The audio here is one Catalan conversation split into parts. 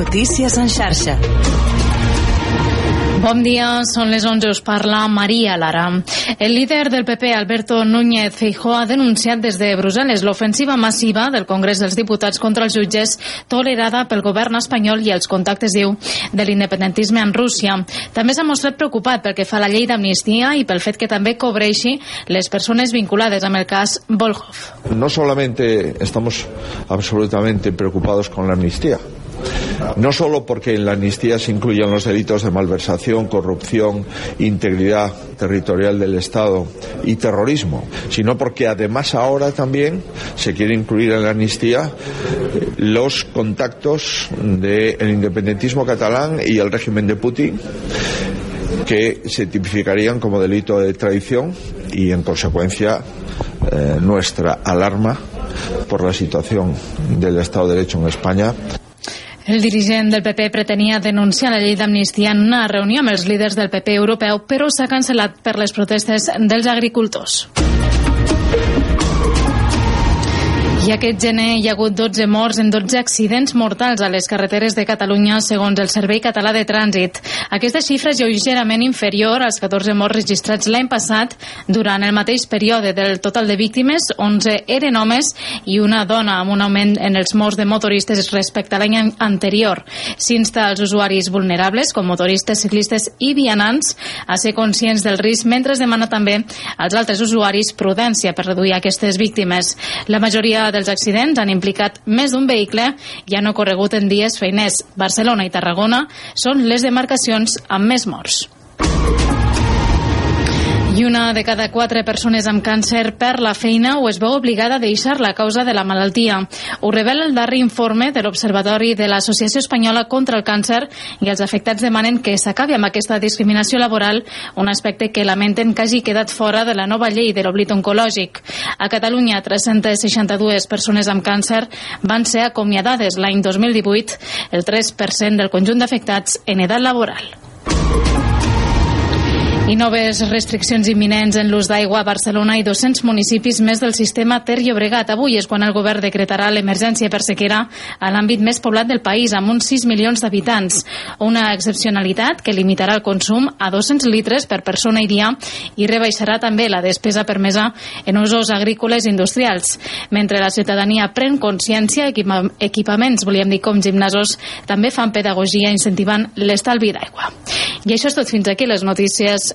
Notícies en xarxa. Bon dia, són les 11, us parla Maria Lara. El líder del PP, Alberto Núñez Feijó, ha denunciat des de Brussel·les l'ofensiva massiva del Congrés dels Diputats contra els jutges tolerada pel govern espanyol i els contactes, diu, de l'independentisme amb Rússia. També s'ha mostrat preocupat pel que fa a la llei d'amnistia i pel fet que també cobreixi les persones vinculades amb el cas Volhov. No solamente estamos absolutamente preocupados con la amnistía, No solo porque en la amnistía se incluyen los delitos de malversación, corrupción, integridad territorial del Estado y terrorismo, sino porque además ahora también se quiere incluir en la amnistía los contactos del independentismo catalán y el régimen de Putin que se tipificarían como delito de traición y en consecuencia eh, nuestra alarma por la situación del Estado de Derecho en España el dirigent del PP pretenia denunciar la llei d'amnistia en una reunió amb els líders del PP europeu, però s'ha cancel·lat per les protestes dels agricultors. I aquest gener hi ha hagut 12 morts en 12 accidents mortals a les carreteres de Catalunya segons el Servei Català de Trànsit. Aquesta xifra és lleugerament inferior als 14 morts registrats l'any passat durant el mateix període del total de víctimes, 11 eren homes i una dona amb un augment en els morts de motoristes respecte a l'any anterior. S'insta als usuaris vulnerables, com motoristes, ciclistes i vianants, a ser conscients del risc mentre es demana també als altres usuaris prudència per reduir aquestes víctimes. La majoria dels accidents han implicat més d'un vehicle i han ocorregut en dies feiners. Barcelona i Tarragona són les demarcacions amb més morts. I una de cada quatre persones amb càncer perd la feina o es veu obligada a deixar la causa de la malaltia. Ho revela el darrer informe de l'Observatori de l'Associació Espanyola contra el Càncer i els afectats demanen que s'acabi amb aquesta discriminació laboral, un aspecte que lamenten que hagi quedat fora de la nova llei de l'oblit oncològic. A Catalunya, 362 persones amb càncer van ser acomiadades l'any 2018, el 3% del conjunt d'afectats en edat laboral. I noves restriccions imminents en l'ús d'aigua a Barcelona i 200 municipis més del sistema Ter Llobregat. Avui és quan el govern decretarà l'emergència per sequera a l'àmbit més poblat del país, amb uns 6 milions d'habitants. Una excepcionalitat que limitarà el consum a 200 litres per persona i dia i rebaixarà també la despesa permesa en usos agrícoles i industrials. Mentre la ciutadania pren consciència, equipaments, volíem dir com gimnasos, també fan pedagogia incentivant l'estalvi d'aigua. I això és tot fins aquí les notícies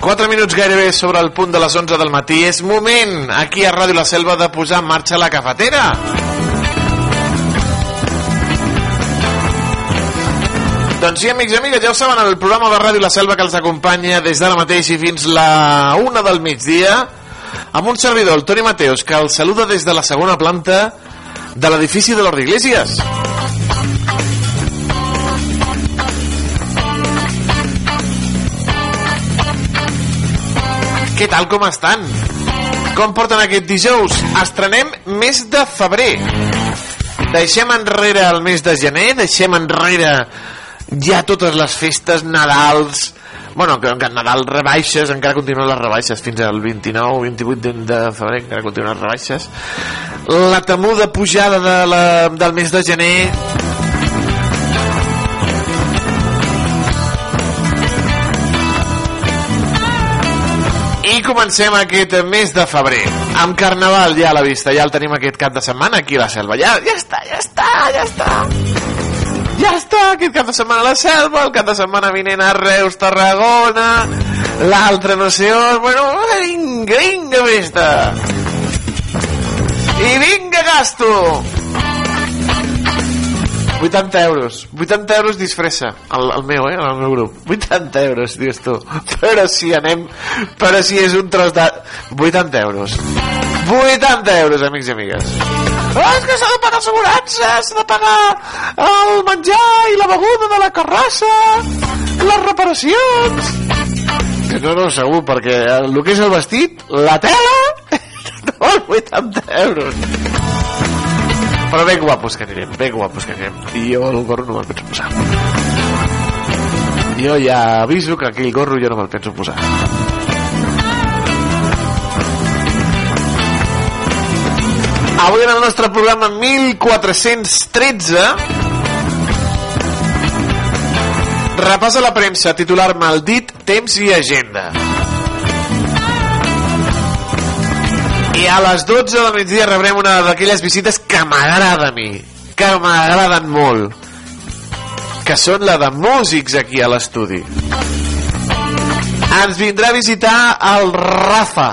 4 minuts gairebé sobre el punt de les 11 del matí. És moment, aquí a Ràdio La Selva, de posar en marxa la cafetera. Doncs sí, amics i amigues, ja ho saben, el programa de Ràdio La Selva que els acompanya des d'ara mateix i fins la una del migdia, amb un servidor, el Toni Mateos, que el saluda des de la segona planta de l'edifici de l'Ordi Iglesias. Què tal, com estan? Com porten aquest dijous? Estrenem mes de febrer. Deixem enrere el mes de gener, deixem enrere ja totes les festes, Nadals... Bueno, que, que Nadal rebaixes, encara continuen les rebaixes fins al 29 28 de, febrer, encara continuen les rebaixes. La temuda pujada de la, del mes de gener comencem aquest mes de febrer amb Carnaval ja a la vista, ja el tenim aquest cap de setmana aquí a la selva, ja, ja està, ja està, ja està ja està, aquest cap de setmana a la selva el cap de setmana vinent a Reus, Tarragona l'altre no sé on, bueno, vinga, vinga, festa. I vinga, gasto. 80 euros. 80 euros disfressa. El, el meu, eh, el meu grup. 80 euros, dius tu. Però si anem, però si és un tros de 80 euros. 80 euros, amics i amigues. Oh, és que s'ha de pagar assegurança s'ha de pagar el menjar i la beguda de la carrassa les reparacions. No, no, segur, perquè el que és el vestit, la tela, no, 80 euros. Però ben guapos que anirem, ben guapos que anirem. I jo el gorro no me'l penso posar. Jo ja aviso que aquell gorro jo no me'l penso posar. Avui en el nostre programa 1413 repassa la premsa titular Maldit, temps i agenda. I a les 12 de la migdia rebrem una d'aquelles visites que m'agrada a mi, que m'agraden molt, que són la de músics aquí a l'estudi. Ens vindrà a visitar el Rafa,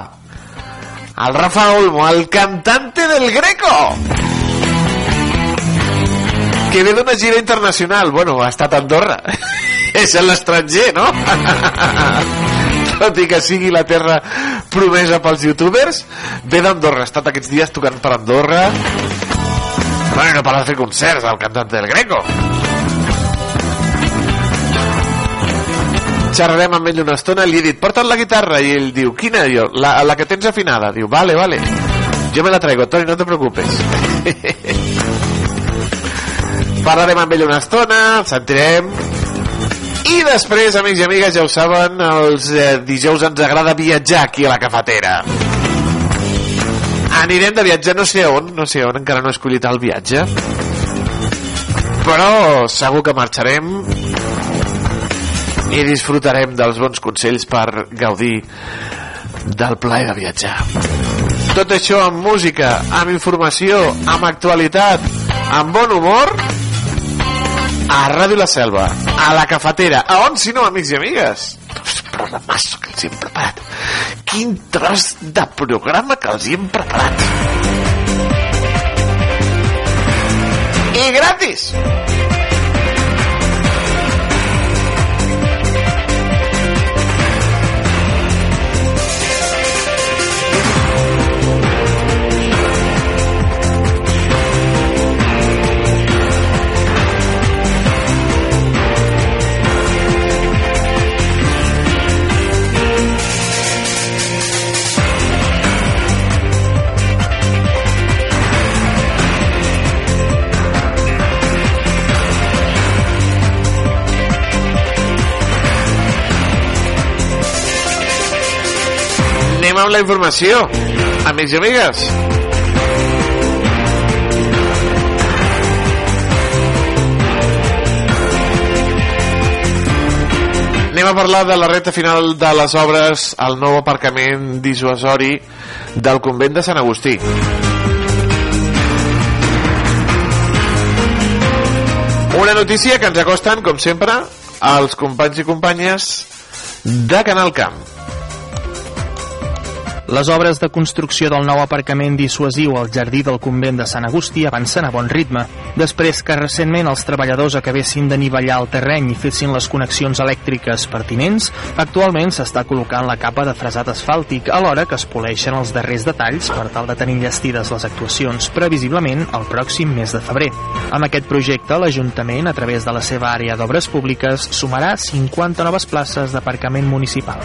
el Rafa Olmo, el cantante del Greco que ve d'una gira internacional bueno, ha estat a Andorra és a l'estranger, no? tot i que sigui la terra promesa pels youtubers ve d'Andorra, ha estat aquests dies tocant per Andorra. Bueno, de fer concerts el cantant del Greco. Xerrarem amb ell una estona li he dit, porta't la guitarra. I ell diu, quina? Jo, la, la que tens afinada. Diu, vale, vale. Yo me la traigo, Toni, no te preocupes. Parlarem amb ell una estona sentirem i després, amics i amigues, ja ho saben, els eh, dijous ens agrada viatjar aquí a la cafetera. Anirem de viatge no sé on, no sé on, encara no he escollit el viatge. Però segur que marxarem i disfrutarem dels bons consells per gaudir del plaer de viatjar. Tot això amb música, amb informació, amb actualitat, amb bon humor a Ràdio La Selva, a la cafetera, a on si no, amics i amigues? Programasso que els hem preparat. Quin tros de programa que els hem preparat. I gratis! Anem amb la informació. Amics i amigues. Anem a parlar de la reta final de les obres al nou aparcament dissuasori del convent de Sant Agustí. Una notícia que ens acosten com sempre als companys i companyes de Canal Camp les obres de construcció del nou aparcament dissuasiu al jardí del convent de Sant Agustí avancen a bon ritme. Després que recentment els treballadors acabessin de nivellar el terreny i fessin les connexions elèctriques pertinents, actualment s'està col·locant la capa de fresat asfàltic alhora que es poleixen els darrers detalls per tal de tenir llestides les actuacions, previsiblement el pròxim mes de febrer. Amb aquest projecte, l'Ajuntament, a través de la seva àrea d'obres públiques, sumarà 50 noves places d'aparcament municipal.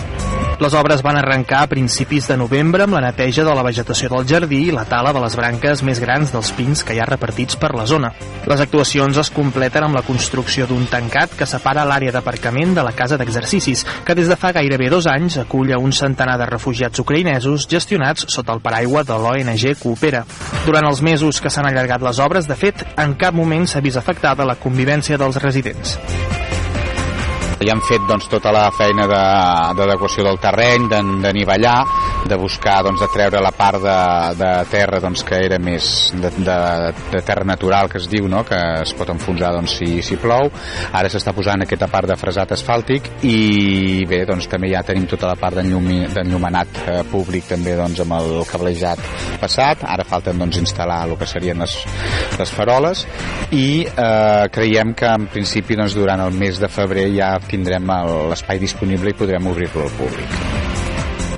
Les obres van arrencar a principis de novembre amb la neteja de la vegetació del jardí i la tala de les branques més grans dels pins que hi ha repartits per la zona. Les actuacions es completen amb la construcció d'un tancat que separa l'àrea d'aparcament de la casa d'exercicis, que des de fa gairebé dos anys acull a un centenar de refugiats ucraïnesos gestionats sota el paraigua de l'ONG Coopera. Durant els mesos que s'han allargat les obres, de fet, en cap moment s'ha vist afectada la convivència dels residents. Ja han fet doncs, tota la feina d'adequació de, del terreny, d'anivellar, de buscar doncs, de treure la part de, de terra doncs, que era més de, de, de terra natural que es diu, no? que es pot enfonsar doncs, si, si plou. Ara s'està posant aquesta part de fresat asfàltic i bé, doncs, també ja tenim tota la part d'enllumenat eh, públic també doncs, amb el cablejat passat. Ara falten doncs, instal·lar el que serien les, les faroles i eh, creiem que en principi doncs, durant el mes de febrer ja tindrem l'espai disponible i podrem obrir-lo al públic.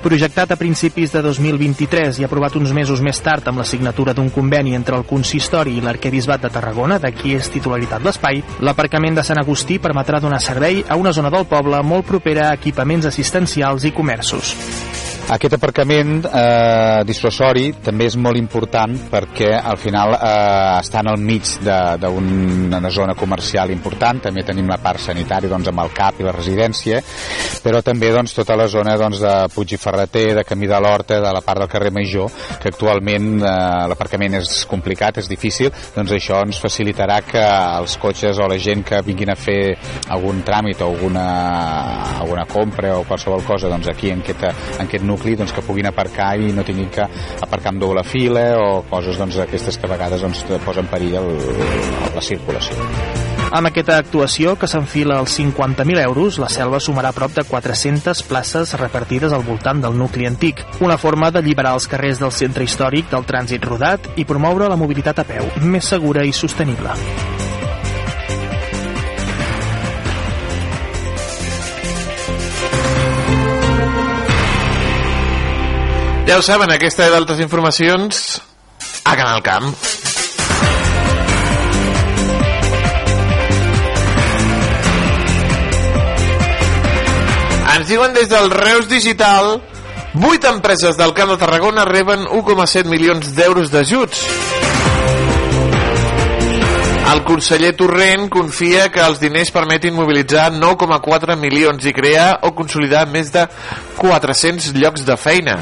Projectat a principis de 2023 i aprovat uns mesos més tard amb la signatura d'un conveni entre el Consistori i l'Arquebisbat de Tarragona, de qui és titularitat l'espai, l'aparcament de Sant Agustí permetrà donar servei a una zona del poble molt propera a equipaments assistencials i comerços. Aquest aparcament eh, dissuasori també és molt important perquè al final eh, està en el mig d'una zona comercial important, també tenim la part sanitària doncs, amb el CAP i la residència, però també doncs, tota la zona doncs, de Puig i Ferreter, de Camí de l'Horta, de la part del carrer Major, que actualment eh, l'aparcament és complicat, és difícil, doncs això ens facilitarà que els cotxes o la gent que vinguin a fer algun tràmit o alguna, alguna compra o qualsevol cosa doncs, aquí en aquest, en aquest nucli doncs, que puguin aparcar i no tinguin que aparcar amb doble fila o coses doncs, aquestes que a vegades doncs, posen perill el, la circulació. Amb aquesta actuació, que s'enfila als 50.000 euros, la selva sumarà prop de 400 places repartides al voltant del nucli antic, una forma d'alliberar els carrers del centre històric del trànsit rodat i promoure la mobilitat a peu, més segura i sostenible. Ja ho saben, aquesta i d'altres informacions a Canal Camp. Ens diuen des del Reus Digital 8 empreses del Camp de Tarragona reben 1,7 milions d'euros d'ajuts. El conseller Torrent confia que els diners permetin mobilitzar 9,4 milions i crear o consolidar més de 400 llocs de feina.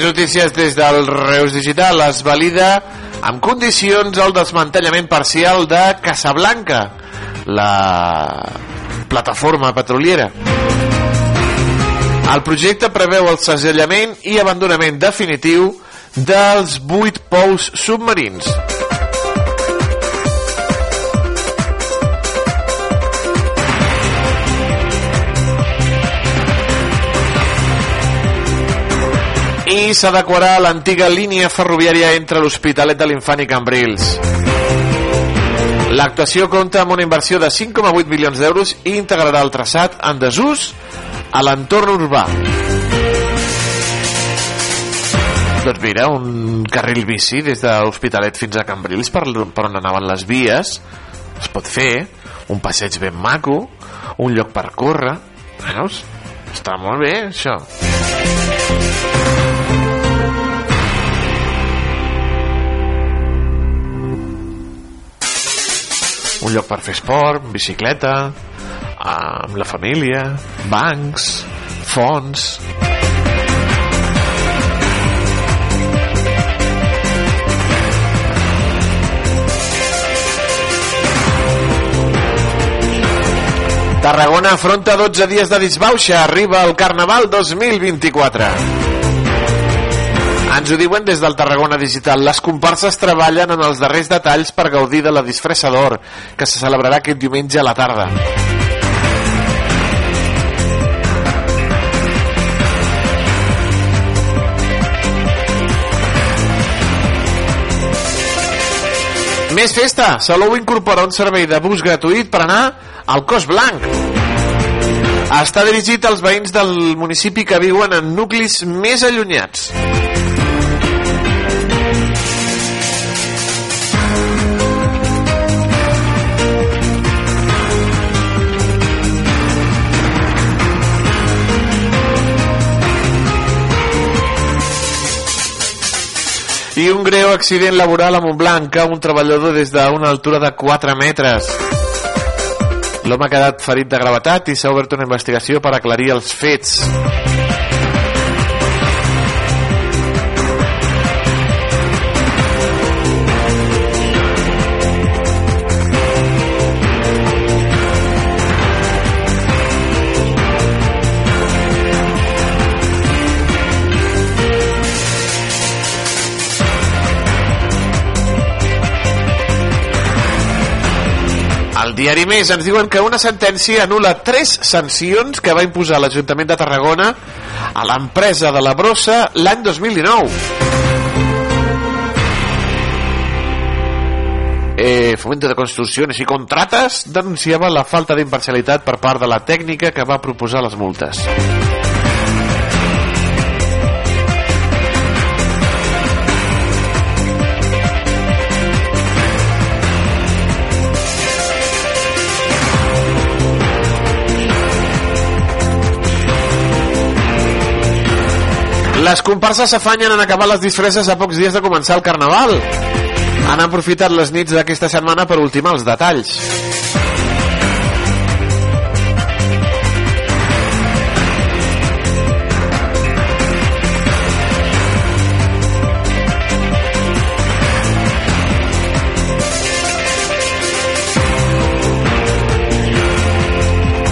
Més notícies des del Reus Digital. Es valida amb condicions el desmantellament parcial de Casablanca, la plataforma petroliera. El projecte preveu el segellament i abandonament definitiu dels vuit pous submarins. I s'adequarà l'antiga línia ferroviària entre l'Hospitalet de l'Infant i Cambrils. L'actuació compta amb una inversió de 5,8 milions d'euros i integrarà el traçat en desús a l'entorn urbà. Doncs mira, un carril bici des de l'Hospitalet fins a Cambrils per, per on anaven les vies es pot fer, un passeig ben maco, un lloc per córrer, veus? Està molt bé, això. Un lloc per fer esport, bicicleta, amb la família, bancs, fonts... Tarragona afronta 12 dies de disbauxa, arriba el Carnaval 2024. Ens ho diuen des del Tarragona Digital. Les comparses treballen en els darrers detalls per gaudir de la disfressador, que se celebrarà aquest diumenge a la tarda. Més festa! Salou incorpora un servei de bus gratuït per anar al Cos Blanc. Està dirigit als veïns del municipi que viuen en nuclis més allunyats. I un greu accident laboral a Montblanc, cau un treballador des d'una altura de 4 metres. L'home ha quedat ferit de gravetat i s'ha obert una investigació per aclarir els fets. Diari Més ens diuen que una sentència anula tres sancions que va imposar l'Ajuntament de Tarragona a l'empresa de la brossa l'any 2019. Eh, Fomento de Construccions i Contrates denunciava la falta d'imparcialitat per part de la tècnica que va proposar les multes. Les comparses s'afanyen en acabar les disfresses a pocs dies de començar el Carnaval. Han aprofitat les nits d'aquesta setmana per ultimar els detalls.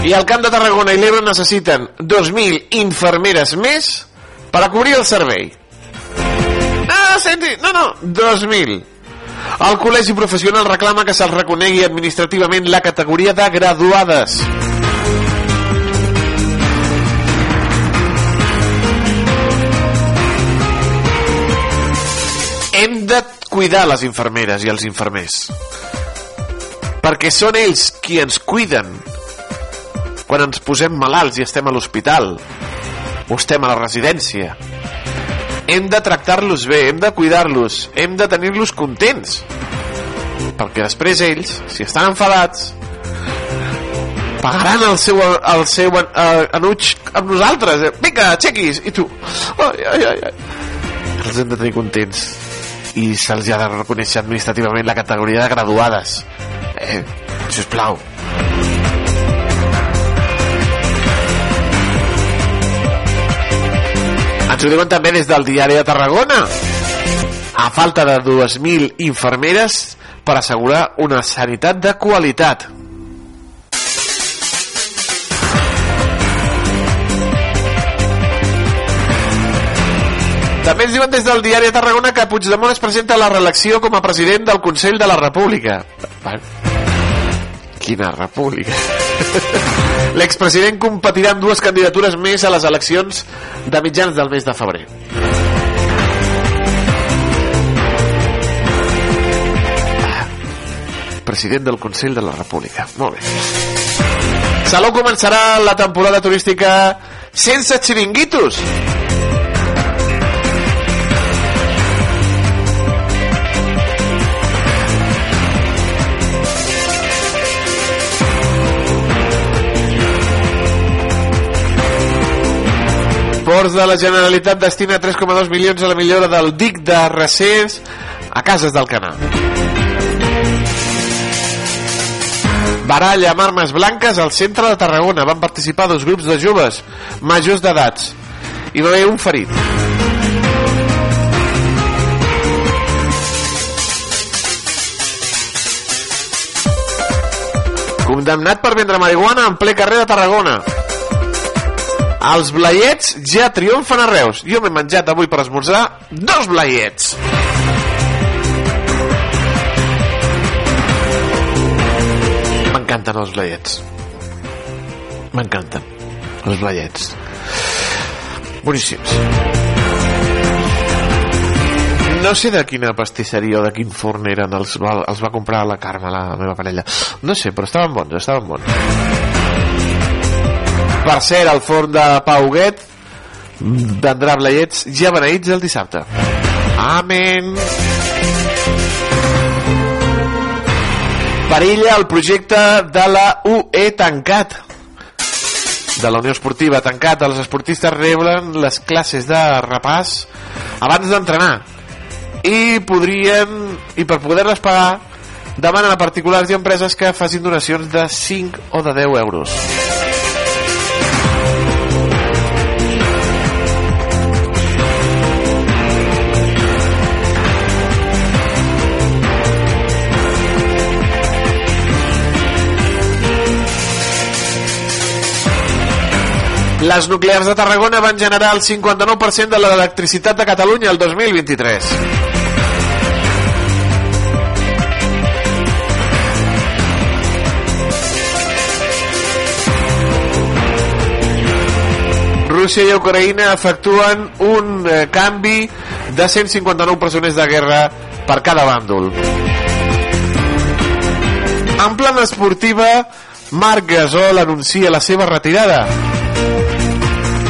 I al Camp de Tarragona i l'Ebre necessiten 2.000 infermeres més per a cobrir el servei. Ah, senti, no, no, 2.000. El col·legi professional reclama que se'ls reconegui administrativament la categoria de graduades. Hem de cuidar les infermeres i els infermers. Perquè són ells qui ens cuiden quan ens posem malalts i estem a l'hospital o estem a la residència. Hem de tractar-los bé, hem de cuidar-los, hem de tenir-los contents. Perquè després ells, si estan enfadats, pagaran el seu, el seu uh, enuig amb nosaltres. Vinga, aixequis! I tu... Ai, ai, ai, ai. Els hem de tenir contents. I se'ls ha de reconèixer administrativament la categoria de graduades. Eh, sisplau. Ens ho diuen també des del diari de Tarragona. A falta de 2.000 infermeres per assegurar una sanitat de qualitat. També ens diuen des del diari de Tarragona que Puigdemont es presenta a la reelecció com a president del Consell de la República. Quina república. L'expresident competirà amb dues candidatures més a les eleccions de mitjans del mes de febrer. President del Consell de la República. Molt bé. Salou començarà la temporada turística sense xiringuitos. Ports de la Generalitat destina 3,2 milions a la millora del dic de recents a cases del canal. Baralla amb armes blanques al centre de Tarragona. Van participar dos grups de joves majors d'edats. Hi va haver un ferit. Condemnat per vendre marihuana en ple carrer de Tarragona. Els blaiets ja triomfen a Reus. Jo m'he menjat avui per esmorzar dos blaiets. M'encanten els blaiets. M'encanten els blaiets. Boníssims. No sé de quina pastisseria o de quin forn eren, els els va comprar la Carme, la meva parella. No sé, però estaven bons, estaven bons. Per cert, el forn de Pauguet vendrà blaiets ja beneïts el dissabte. Amén. Perilla el projecte de la UE tancat de la Unió Esportiva tancat els esportistes reblen les classes de repàs abans d'entrenar i podrien i per poder-les pagar demanen a particulars i empreses que facin donacions de 5 o de 10 euros. Les nuclears de Tarragona van generar el 59% de l'electricitat de Catalunya el 2023. Rússia i Ucraïna efectuen un eh, canvi de 159 presoners de guerra per cada bàndol. En plana esportiva, Marc Gasol anuncia la seva retirada.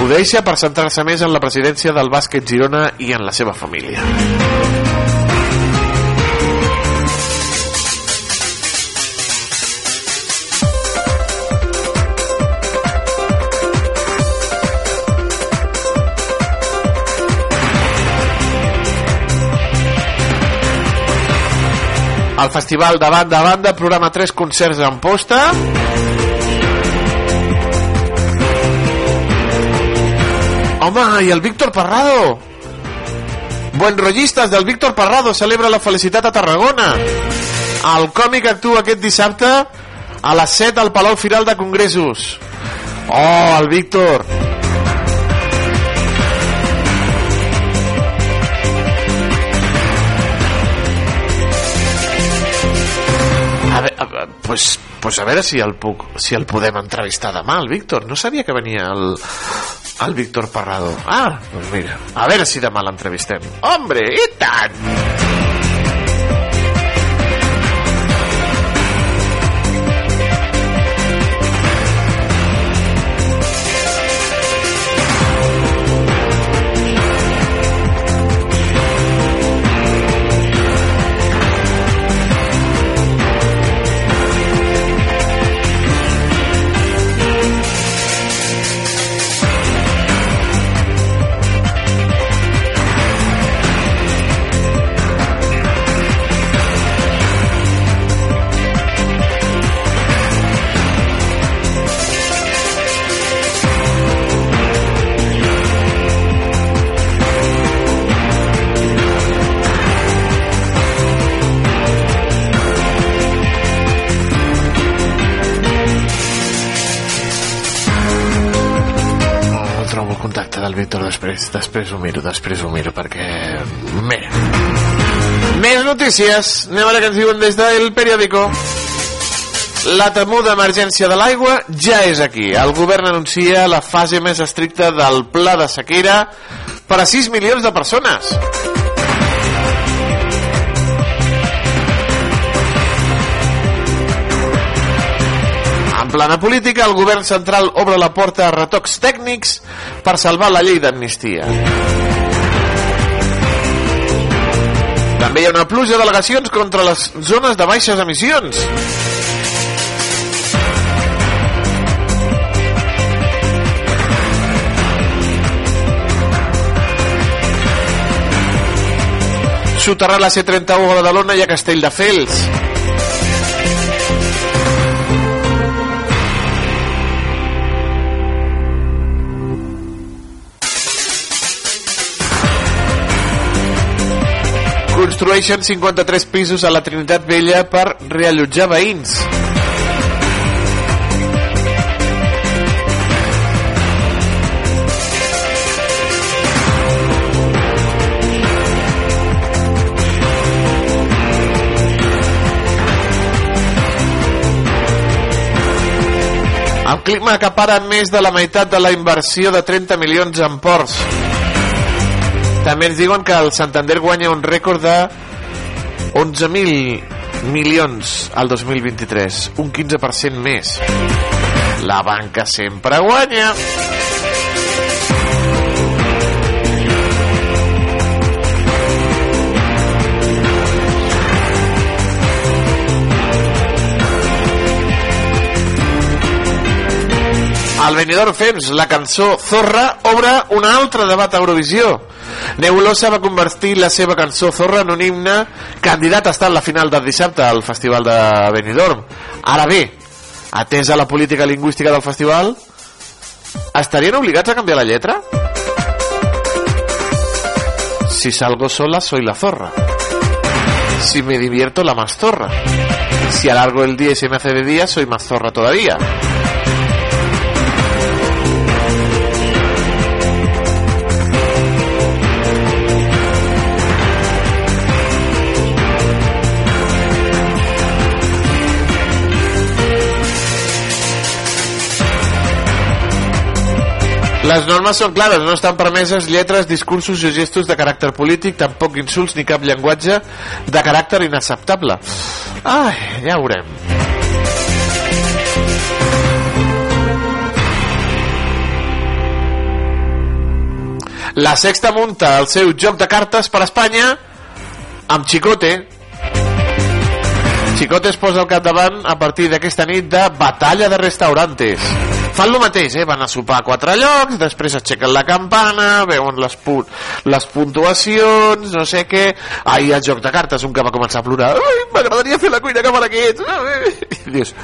Ho deixa per centrar-se més en la presidència del bàsquet Girona i en la seva família. El festival de banda a banda programa tres concerts en posta. Home, i el Víctor Parrado? Buen rollistes del Víctor Parrado celebra la felicitat a Tarragona. El còmic actua aquest dissabte a les 7 al Palau Firal de Congressos. Oh, el Víctor. A veure, a, pues, pues a veure si el, puc, si el podem entrevistar demà, el Víctor. No sabia que venia el, el Víctor Parrado. Ah, doncs mira, a veure si demà l'entrevistem. Hombre, i tant! Després, ho miro, després ho miro, perquè... Mira. Més notícies. Anem a veure què ens diuen des del periòdico. La temuda emergència de l'aigua ja és aquí. El govern anuncia la fase més estricta del pla de sequera per a 6 milions de persones. En plana política, el govern central obre la porta a retocs tècnics per salvar la llei d'amnistia. També hi ha una pluja d'al·legacions contra les zones de baixes emissions. Soterrar la C31 a Badalona i a Castelldefels. Construeixen 53 pisos a la Trinitat Vella per reallotjar veïns. El clima acapara més de la meitat de la inversió de 30 milions en ports. També ens diuen que el Santander guanya un rècord de 11.000 milions al 2023, un 15% més. La banca sempre guanya. Al Benidorm Fems, la cançó Zorra obre un altre debat a Eurovisió. Nebulosa va convertir la seva cançó Zorra en un himne candidat a estar en la final del dissabte al Festival de Benidorm. Ara bé, atesa la política lingüística del festival, estarien obligats a canviar la lletra? Si salgo sola, soy la zorra. Si me divierto, la más zorra. Si alargo el día y se me hace de día, soy más zorra todavía. Les normes són clares, no estan permeses lletres, discursos i gestos de caràcter polític, tampoc insults ni cap llenguatge de caràcter inacceptable. Ai, ja ho veurem. La Sexta munta el seu joc de cartes per Espanya amb Chicote. Chicote es posa al capdavant a partir d'aquesta nit de batalla de restaurantes. Fan el mateix, eh? van a sopar a quatre llocs, després aixequen la campana, veuen les, pu les puntuacions, no sé què... Ahir el joc de cartes, un que va començar a plorar. M'agradaria fer la cuina que fan aquests. I dius,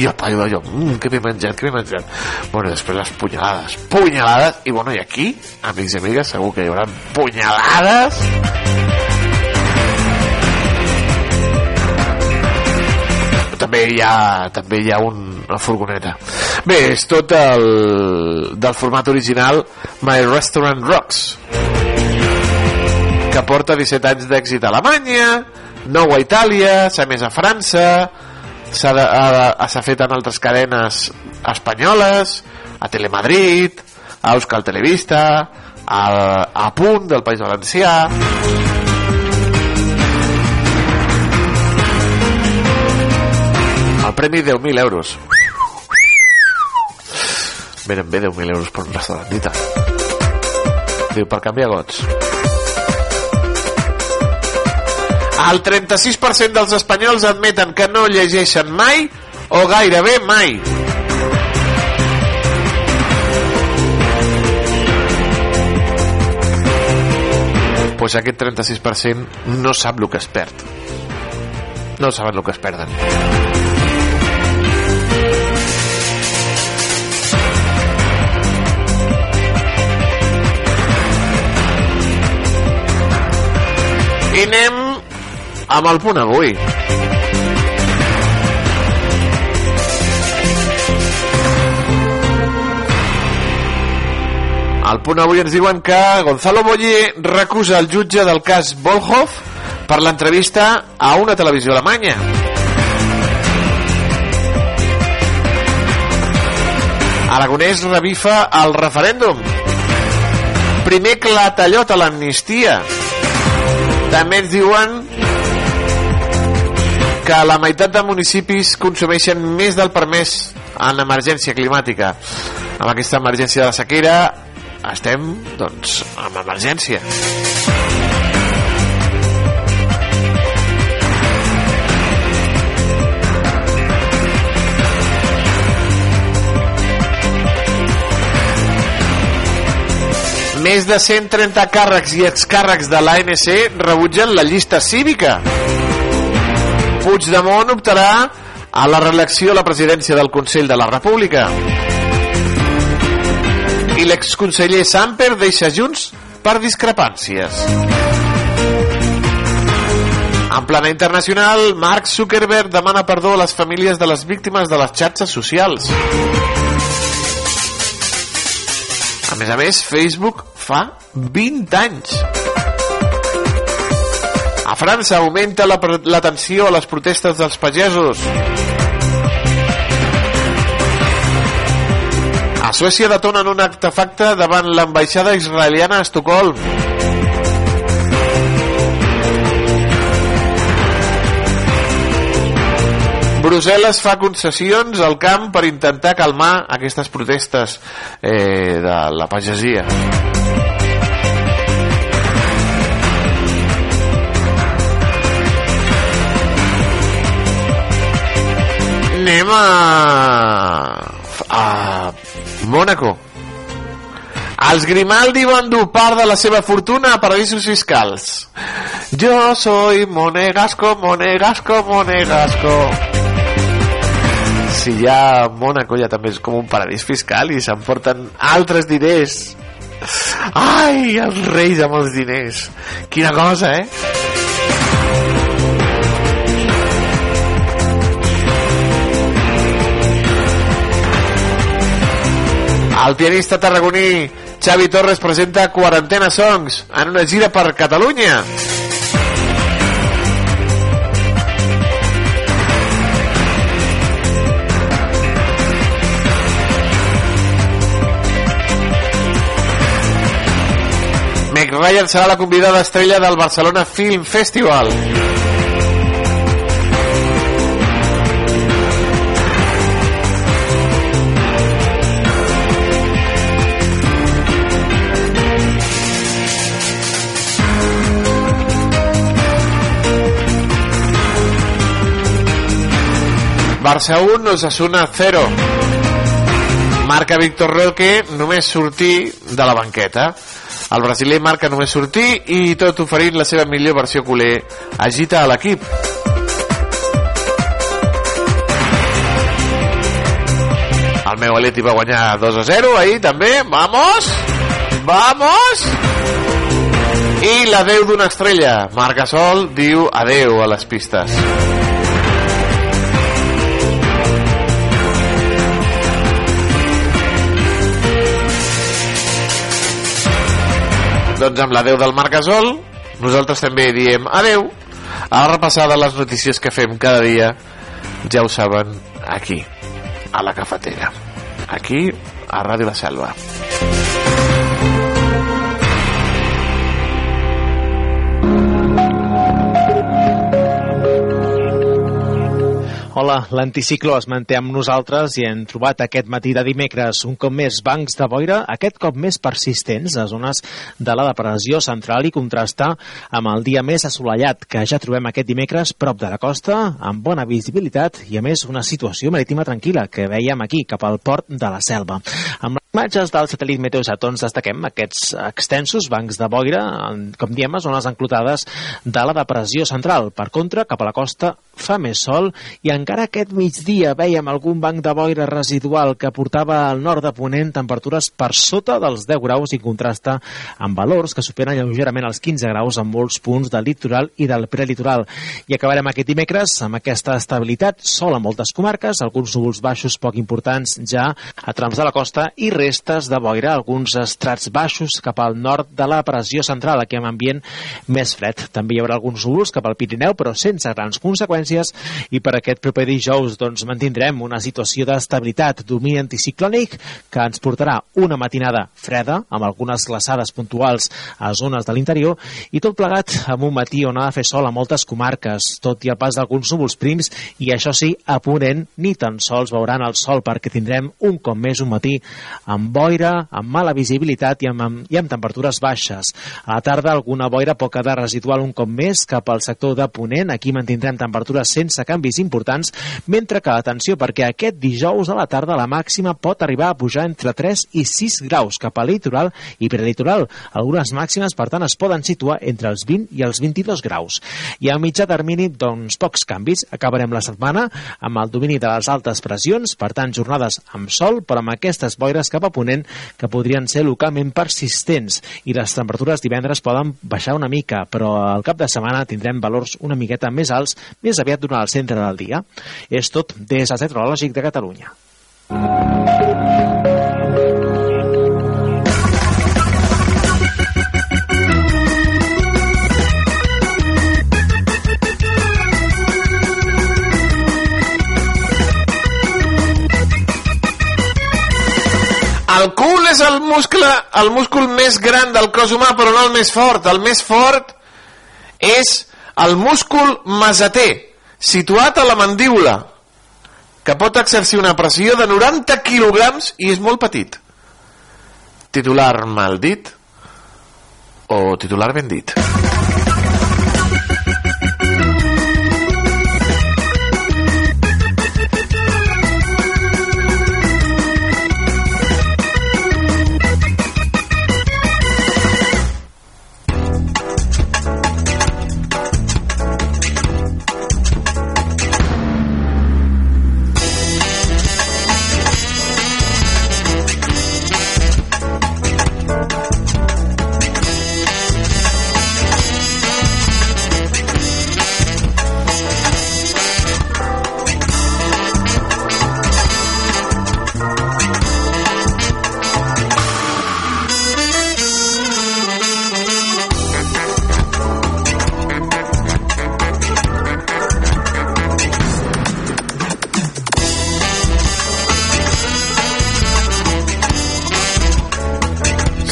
i el paio d'allò, mmm, què m'he menjat, què m'he menjat. Bueno, després les punyalades, punyalades, i bueno, i aquí, amics i amigues, segur que hi haurà punyalades també hi ha, també hi ha un, una furgoneta. Bé, és tot el, del format original My Restaurant Rocks, que porta 17 anys d'èxit a Alemanya, 9 a Itàlia, s'ha més a França, s'ha fet en altres cadenes espanyoles, a Telemadrid, a Euskal Televista, a, a Punt del País Valencià... El premi 10.000 euros. Venen bé 10.000 euros per un restaurant, dita. Diu, per canviar gots. El 36% dels espanyols admeten que no llegeixen mai o gairebé mai. pues aquest 36% no sap el que es perd. No saben el que es perden. I anem amb el punt avui. Al punt avui ens diuen que Gonzalo Boye recusa el jutge del cas Volhoff per l'entrevista a una televisió alemanya. Aragonès revifa el referèndum. Primer clatallot a l'amnistia. També ens diuen que la meitat de municipis consumeixen més del permès en emergència climàtica. Amb aquesta emergència de la sequera estem, doncs, en emergència. Més de 130 càrrecs i excàrrecs de l'ANC rebutgen la llista cívica. Puigdemont optarà a la reelecció a la presidència del Consell de la República. I l'exconseller Samper deixa Junts per discrepàncies. En plana internacional, Mark Zuckerberg demana perdó a les famílies de les víctimes de les xarxes socials. A més a més, Facebook fa 20 anys. A França augmenta la, la a les protestes dels pagesos. A Suècia detonen un artefacte davant l'ambaixada israeliana a Estocolm. Brussel·les fa concessions al camp per intentar calmar aquestes protestes eh, de la pagesia. Anem a... a Mónaco. Els Grimaldi van dur part de la seva fortuna a paradisos fiscals. Jo soy monegasco, monegasco, monegasco. Si ja Mónaco ja també és com un paradís fiscal i s'emporten altres diners. Ai, els reis amb els diners. Quina cosa, eh? El pianista tarragoní Xavi Torres presenta Quarantena Songs en una gira per Catalunya. Ryan serà la convidada estrella del Barcelona Film Festival. Barça 1, Osasuna 0. Marca Víctor Roque només sortir de la banqueta. El brasiler marca només sortir i tot oferint la seva millor versió culer agita a l'equip. El meu Aleti va guanyar 2 a 0 ahir també. Vamos! Vamos! I l'adeu d'una estrella. Marc Gasol diu adeu a les pistes. Doncs amb l'adeu del Marc Gasol, nosaltres també diem adeu a la repassada les notícies que fem cada dia, ja ho saben, aquí, a la cafetera. Aquí, a Ràdio La Selva. Hola, l'anticicló es manté amb nosaltres i hem trobat aquest matí de dimecres un cop més bancs de boira, aquest cop més persistents a zones de la depressió central i contrastar amb el dia més assolellat que ja trobem aquest dimecres prop de la costa, amb bona visibilitat i a més una situació marítima tranquil·la que veiem aquí, cap al port de la Selva. Amb les imatges del satèl·lit Meteosat ens destaquem aquests extensos bancs de boira, com diem, a zones enclotades de la depressió central. Per contra, cap a la costa fa més sol i encara aquest migdia veiem algun banc de boira residual que portava al nord de Ponent temperatures per sota dels 10 graus i contrasta amb valors que superen lleugerament els 15 graus en molts punts del litoral i del prelitoral. I acabarem aquest dimecres amb aquesta estabilitat, sol a moltes comarques, alguns núvols baixos poc importants ja a trams de la costa i restes de boira, alguns estrats baixos cap al nord de la pressió central, aquí amb ambient més fred. També hi haurà alguns núvols cap al Pirineu, però sense grans conseqüències i per aquest proper dijous doncs, mantindrem una situació d'estabilitat, domini anticiclònic que ens portarà una matinada freda amb algunes glaçades puntuals a zones de l'interior i tot plegat amb un matí on ha de fer sol a moltes comarques, tot i el pas d'alguns núvols prims i això sí, a Ponent ni tan sols veuran el sol perquè tindrem un cop més un matí amb boira, amb mala visibilitat i amb, amb, i amb temperatures baixes. A la tarda alguna boira poca de residual un cop més cap al sector de Ponent, aquí mantindrem temperatures sense canvis importants, mentre que, atenció, perquè aquest dijous a la tarda la màxima pot arribar a pujar entre 3 i 6 graus cap a litoral i prelitoral. Algunes màximes, per tant, es poden situar entre els 20 i els 22 graus. I a mitjà termini, doncs, pocs canvis. Acabarem la setmana amb el domini de les altes pressions, per tant, jornades amb sol, però amb aquestes boires cap a ponent que podrien ser localment persistents. I les temperatures divendres poden baixar una mica, però al cap de setmana tindrem valors una miqueta més alts, més aviat durant el centre del dia. És tot des del Centrològic de Catalunya. El cul és el muscle, el múscul més gran del cos humà, però no el més fort. El més fort és el múscul mesater, situat a la mandíbula, que pot exercir una pressió de 90 quilograms i és molt petit. Titular mal dit o titular ben dit?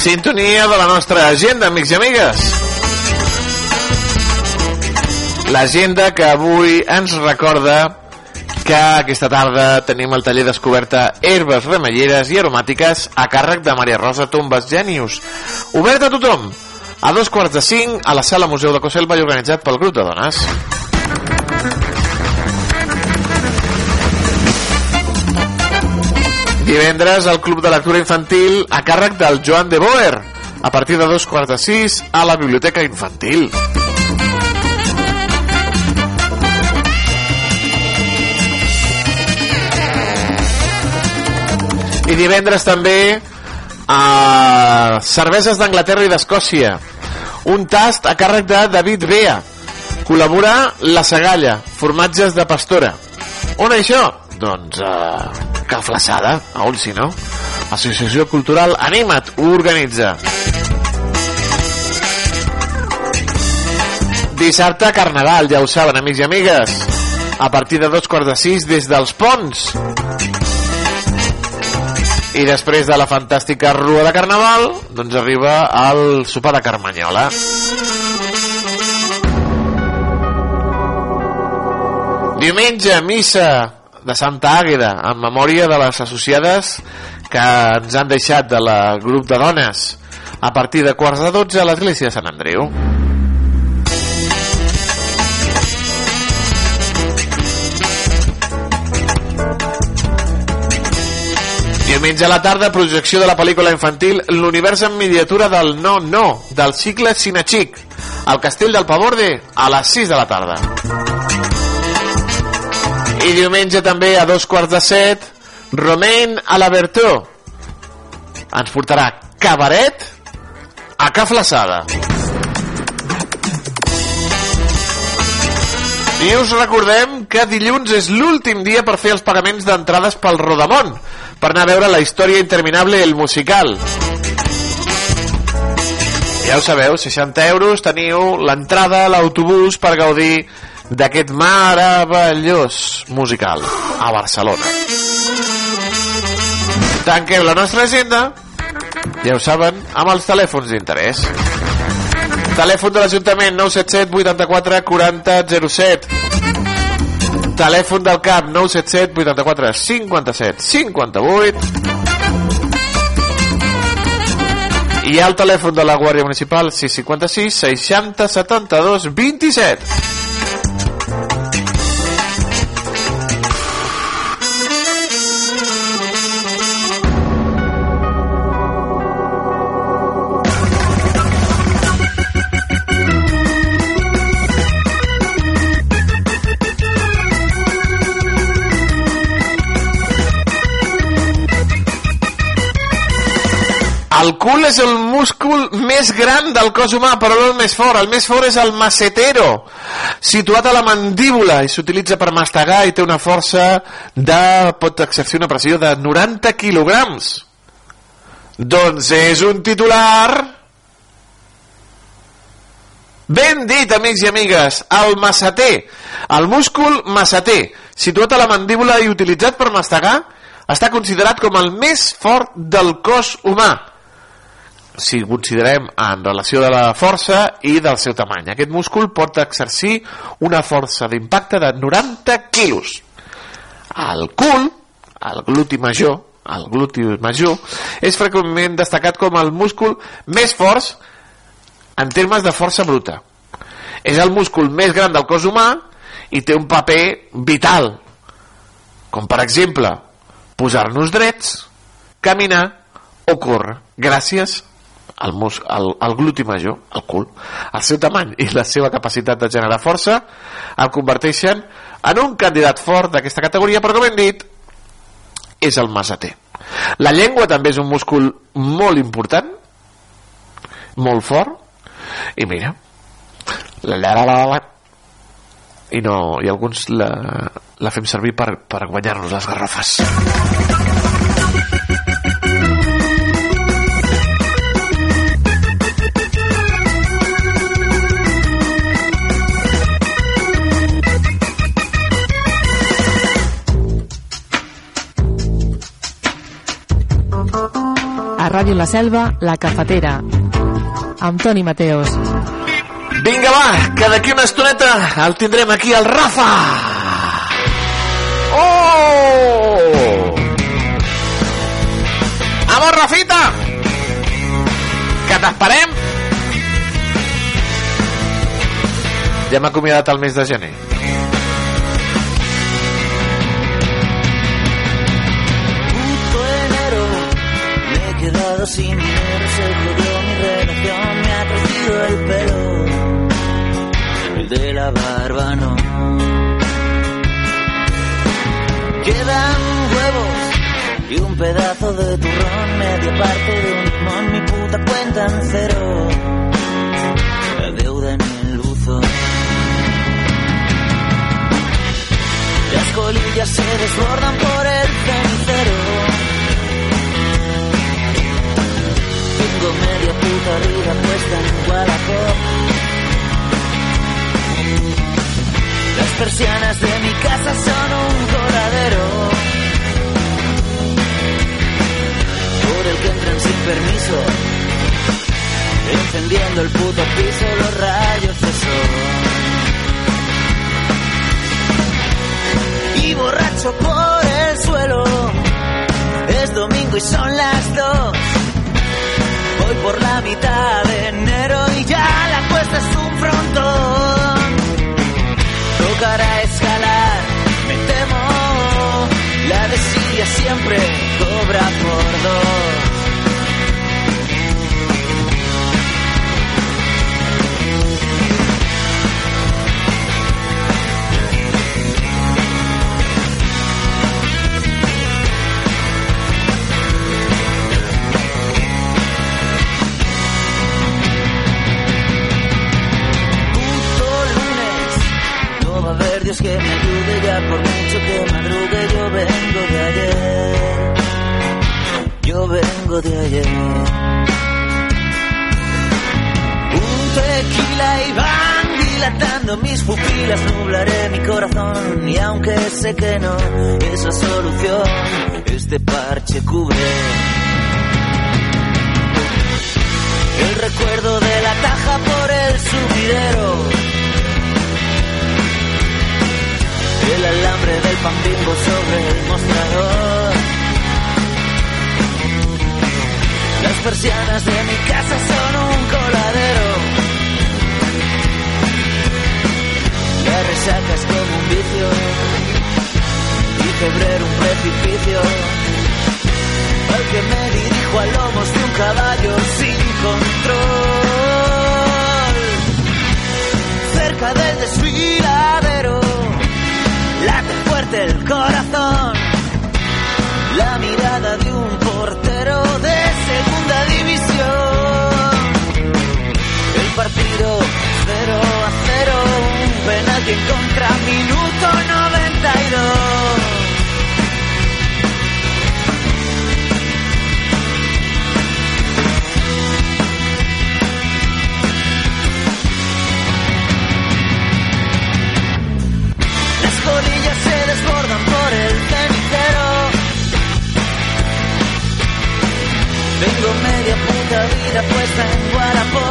Sintonia de la nostra agenda, amics i amigues. L'agenda que avui ens recorda que aquesta tarda tenim el taller descoberta Herbes remelleres i aromàtiques a càrrec de Maria Rosa Tombes Genius. Obert a tothom, a dos quarts de cinc a la sala Museu de Coselva i organitzat pel grup de dones. Divendres al Club de Lectura Infantil a càrrec del Joan de Boer a partir de dos quarts de sis a la Biblioteca Infantil. I divendres també a Cerveses d'Anglaterra i d'Escòcia. Un tast a càrrec de David Bea. Col·labora La Sagalla, formatges de pastora. On això? Doncs uh, Cal Flaçada, a on si no? Associació Cultural Anima't ho organitza. Dissabte Carnaval, ja ho saben, amics i amigues. A partir de dos quarts de sis des dels Ponts. I després de la fantàstica rua de Carnaval, doncs arriba el sopar de Carmanyola. Diumenge, missa de Santa Àgueda, en memòria de les associades que ens han deixat de la grup de dones a partir de quarts de 12 a l'església de Sant Andreu. Diumenge a la tarda, projecció de la pel·lícula infantil L'univers en miniatura del No No, del cicle Cinechic, al Castell del Paborde, a les 6 de la tarda. I diumenge també a dos quarts de set, Romain a la Bertó. Ens portarà cabaret a Ca Flaçada. I us recordem que dilluns és l'últim dia per fer els pagaments d'entrades pel Rodamont, per anar a veure la història interminable el musical. Ja ho sabeu, 60 euros teniu l'entrada l'autobús per gaudir d'aquest meravellós musical a Barcelona. Tanquem la nostra agenda, ja ho saben, amb els telèfons d'interès. Telèfon de l'Ajuntament 977 84 40 07 Telèfon del CAP 977 84 57 58 i el telèfon de la Guàrdia Municipal 656 60 72 27 cul és el múscul més gran del cos humà, però no el més fort. El més fort és el macetero, situat a la mandíbula i s'utilitza per mastegar i té una força de... pot exercir una pressió de 90 quilograms. Doncs és un titular... Ben dit, amics i amigues, el masseter, el múscul masseter, situat a la mandíbula i utilitzat per mastegar, està considerat com el més fort del cos humà si considerem en relació de la força i del seu tamany. Aquest múscul pot exercir una força d'impacte de 90 quilos. El cul, el gluti major, el gluti major, és freqüentment destacat com el múscul més fort en termes de força bruta. És el múscul més gran del cos humà i té un paper vital, com per exemple posar-nos drets, caminar o córrer, gràcies el, mus, el, el gluti major, el cul, el seu tamany i la seva capacitat de generar força el converteixen en un candidat fort d'aquesta categoria, però com hem dit, és el masater. La llengua també és un múscul molt important, molt fort, i mira, la, la, la, la, la i no, i alguns la, la fem servir per, per guanyar-nos les garrofes. Ràdio La Selva, La Cafetera. Amb Toni Mateos. Vinga, va, que d'aquí una estoneta el tindrem aquí, el Rafa! Oh! Vamos, Rafita! Que t'esperem! Ja m'ha acomiadat el mes de gener. Quedado sin dinero, se jodió mi relación, me ha crecido el pelo, el de la barba no. Quedan huevos y un pedazo de turrón, media parte de un limón, mi puta cuenta en cero, la deuda en el buzón. Las colillas se desbordan por el cenicero. Tengo media puta vida puesta en Wallapop. Las persianas de mi casa son un coladero. Por el que entran sin permiso. Encendiendo el puto piso los rayos de sol. y borracho por el suelo. Es domingo y son las dos. Voy por la mitad de enero y ya la cuesta es un frontón. Tocará escalar, me temo. La desidia siempre cobra por dos. Dios que me ayude ya por mucho que madrugue Yo vengo de ayer Yo vengo de ayer Un tequila y van dilatando mis pupilas Nublaré mi corazón y aunque sé que no es la solución Este parche cubre el recuerdo de la caja por el sumidero. El alambre del pan bimbo sobre el mostrador. Las persianas de mi casa son un coladero. La resaca es como un vicio. Y febrero un precipicio al que me dirijo a lomos de un caballo sin control. Cerca del desfiladero, late fuerte el corazón. La mirada de un portero de segunda división. El partido 0 a 0, un penalti en contra, minuto 92. El cenicero. Tengo media puta vida puesta en Guarapó.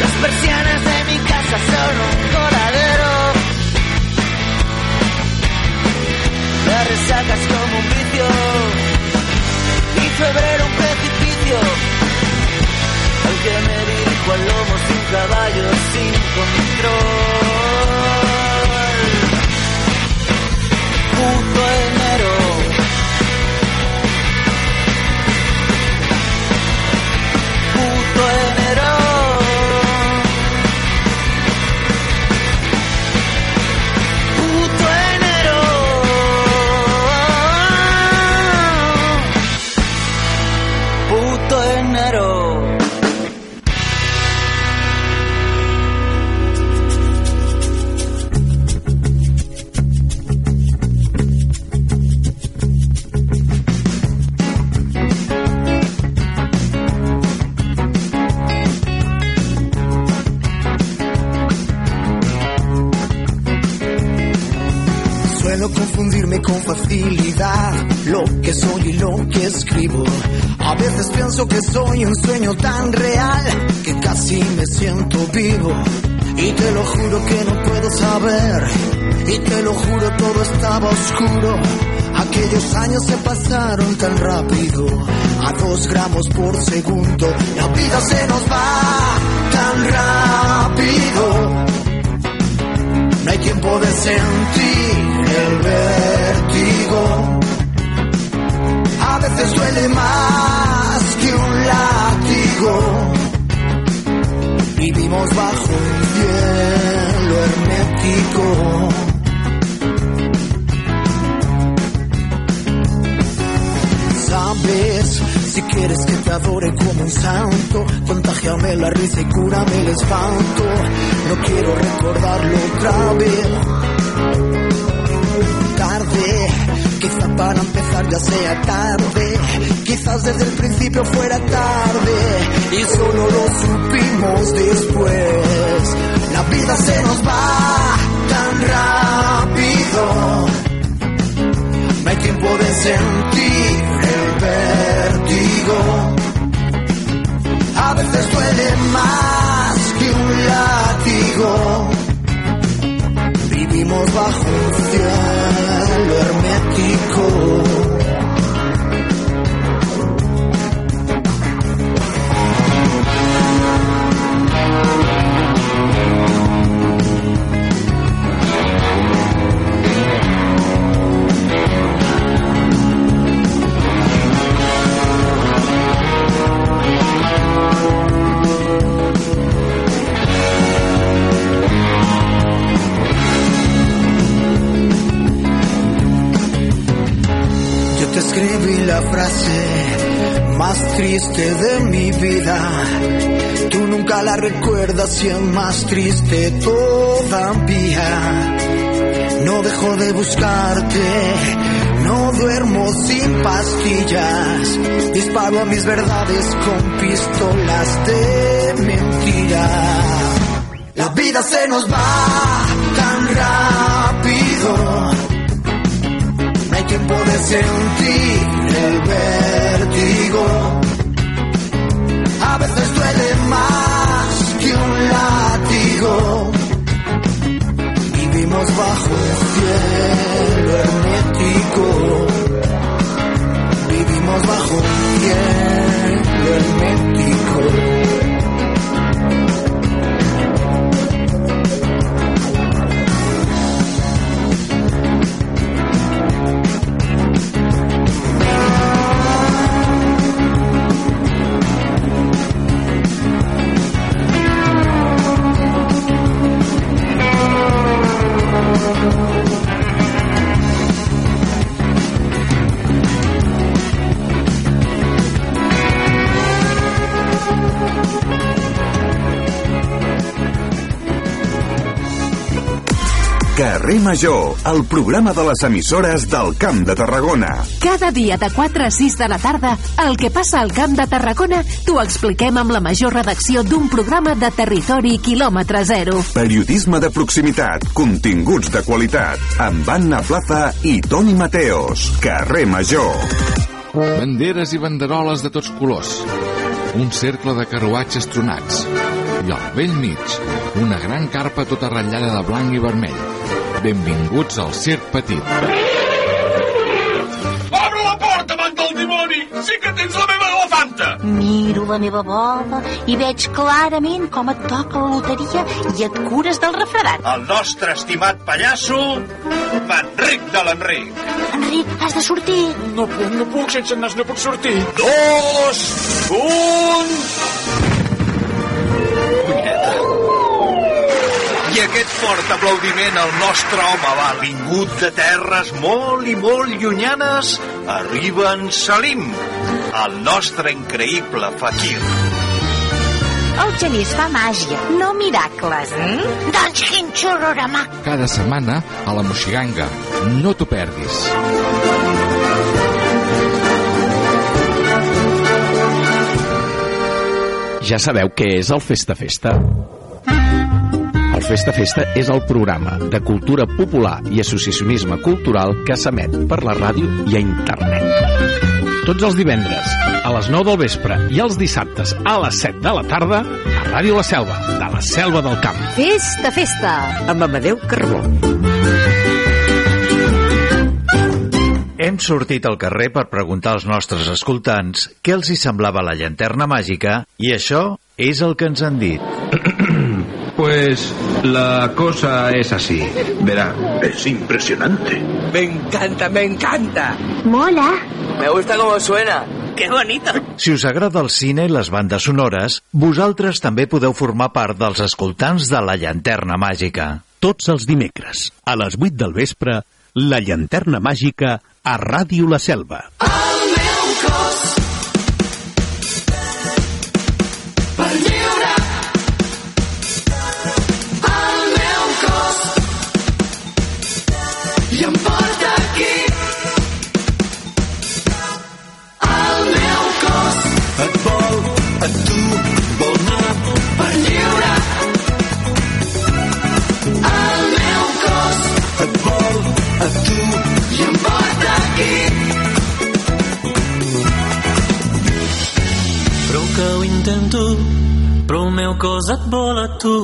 Las persianas de mi casa son un coladero. La resaca es como un vicio. Y febrero un precipicio. Al que me dirijo al lomos de un caballo sin control. 不醉 veces pienso que soy un sueño tan real que casi me siento vivo. Y te lo juro que no puedo saber. Y te lo juro todo estaba oscuro. Aquellos años se pasaron tan rápido, a dos gramos por segundo. La vida se nos va tan rápido. No hay tiempo de sentir el vértigo. A veces duele más Vivimos bajo un cielo hermético. Sabes, si quieres que te adore como un santo, contagiame la risa y cúrame el espanto. No quiero recordarlo otra vez. Tarde, para empezar ya sea tarde. Quizás desde el principio fuera tarde y solo lo supimos después. La vida se nos va tan rápido. No hay tiempo de sentir el vértigo. A veces duele más que un látigo. Vivimos bajo un cielo. Yo escribí la frase más triste de mi vida. Tú nunca la recuerdas y es más triste todavía. No dejo de buscarte, no duermo sin pastillas. Disparo a mis verdades con pistolas de mentira. La vida se nos va tan rápido. Tiempo de sentir el vértigo. A veces duele más que un látigo. Vivimos bajo un cielo hermético. Vivimos bajo un cielo hermético. Major, el programa de les emissores del Camp de Tarragona. Cada dia de 4 a 6 de la tarda, el que passa al Camp de Tarragona t'ho expliquem amb la major redacció d'un programa de territori quilòmetre zero. Periodisme de proximitat, continguts de qualitat, amb Anna Plaza i Toni Mateos. Carrer Major. Banderes i banderoles de tots colors. Un cercle de carruatges tronats. I al vell mig, una gran carpa tota ratllada de blanc i vermell. Benvinguts al Circ Petit. Obre la porta, man del dimoni! Sí que tens la meva elefanta! Miro la meva bola i veig clarament com et toca la loteria i et cures del refredat. El nostre estimat pallasso, Manric de l'Enric. Enric, has de sortir. No puc, no puc, sense nas no puc sortir. Dos, un... aquest fort aplaudiment al nostre home va vingut de terres molt i molt llunyanes, arriba en Salim, el nostre increïble fakir. El Genís fa màgia, no miracles. Mm? Doncs quin xurorama. Cada setmana a la Moxiganga. No t'ho perdis. Ja sabeu què és el Festa Festa? Festa Festa és el programa de cultura popular i associacionisme cultural que s'emet per la ràdio i a internet. Tots els divendres, a les 9 del vespre i els dissabtes a les 7 de la tarda, a Ràdio La Selva, de la Selva del Camp. Festa, festa! Amb Amadeu Carbó. Hem sortit al carrer per preguntar als nostres escoltants què els hi semblava la llanterna màgica i això és el que ens han dit. Pues la cosa es así. Verá, es impresionante. Me encanta, me encanta. Mola. Me gusta cómo suena. ¡Qué bonito! Si us agrada el cine i les bandes sonores, vosaltres també podeu formar part dels escoltants de la llanterna màgica. Tots els dimecres, a les 8 del vespre, la llanterna màgica a Ràdio La Selva. El meu cos intento, però el meu cos et vol a tu.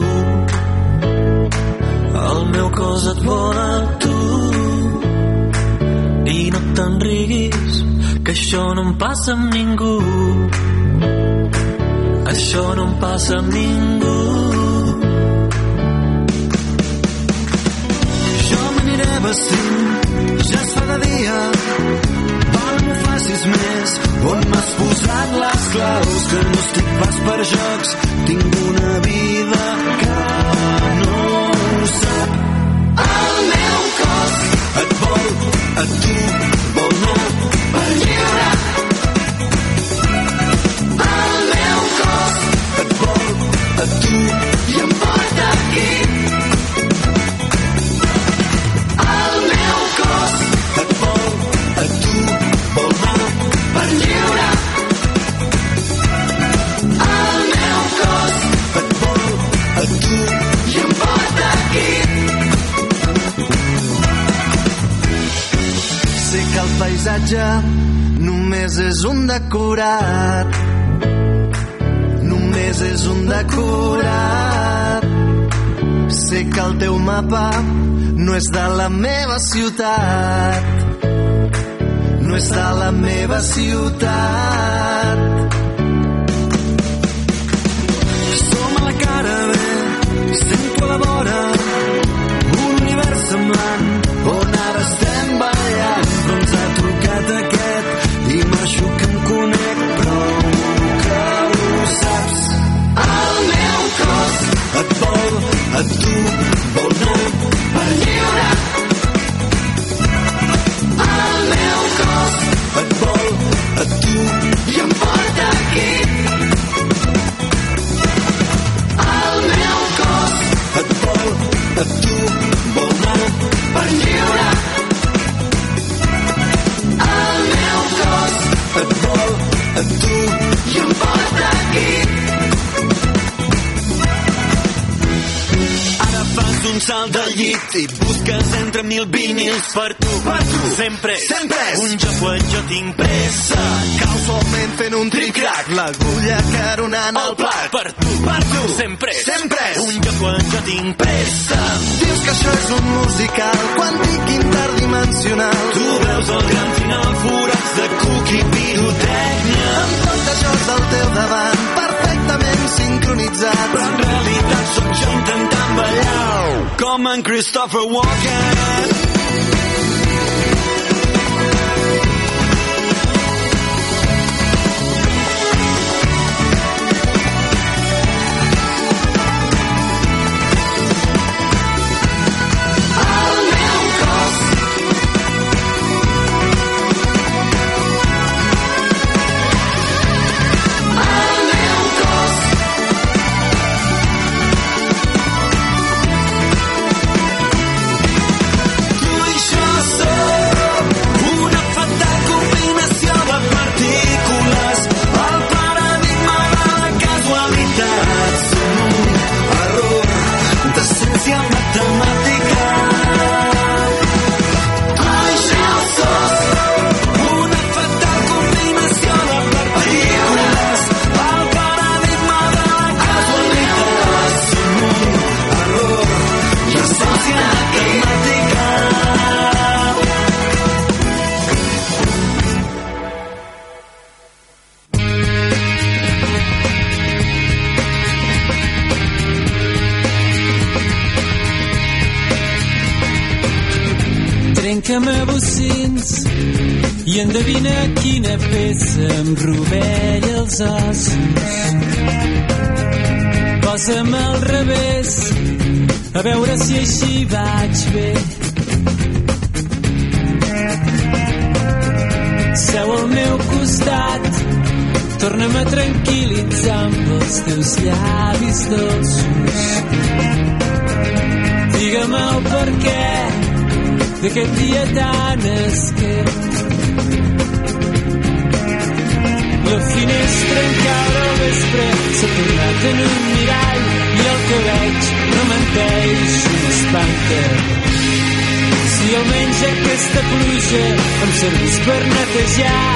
El meu cos et vol a tu. I no te'n riguis, que això no em passa amb ningú. Això no em passa amb ningú. Jo m'aniré vestint, claus, que no estic pas per jocs, tinc una vida que no ho sap. el meu cos Et vol a tu, decorat. Només és un decorat. Sé que el teu mapa no és de la meva ciutat. No és de la meva ciutat. Som a la cara B, sento a la vora un univers semblant vol a tu vol anar per lliure el meu cos et vol a tu i em porta aquí el meu cos et vol a tu vol anar per lliure el meu cos et vol a tu i em porta aquí Ara fas un salt del llit i busques entre mil vinils per tu. Per tu. Sempre. Sempre. Un jo quan jo tinc pressa. Casualment fent un tric-trac. L'agulla caronant el plat. Per tu. Per tu. Sempre. Sempre. Un jo quan jo tinc pressa. Dius que això és un musical quàntic interdimensional. Tu veus el gran final forats de cuc i pirotècnia. Amb tot això és al teu davant, perfectament sincronitzat. Però en realitat sóc jo intentant ballar com en Christopher Walken. Trenca'm a bocins i endevina quina peça em rovella els ossos. Posa'm al revés, a veure si així vaig bé. Seu al meu costat, torna'm a tranquil·litzar amb els teus llavis dolços. Digue'm el per què d'aquest dia tan esquet. La finestra encara al vespre s'ha tornat en un mirall i el que veig no menteix, m'espanta. Si almenys aquesta pluja em servís per netejar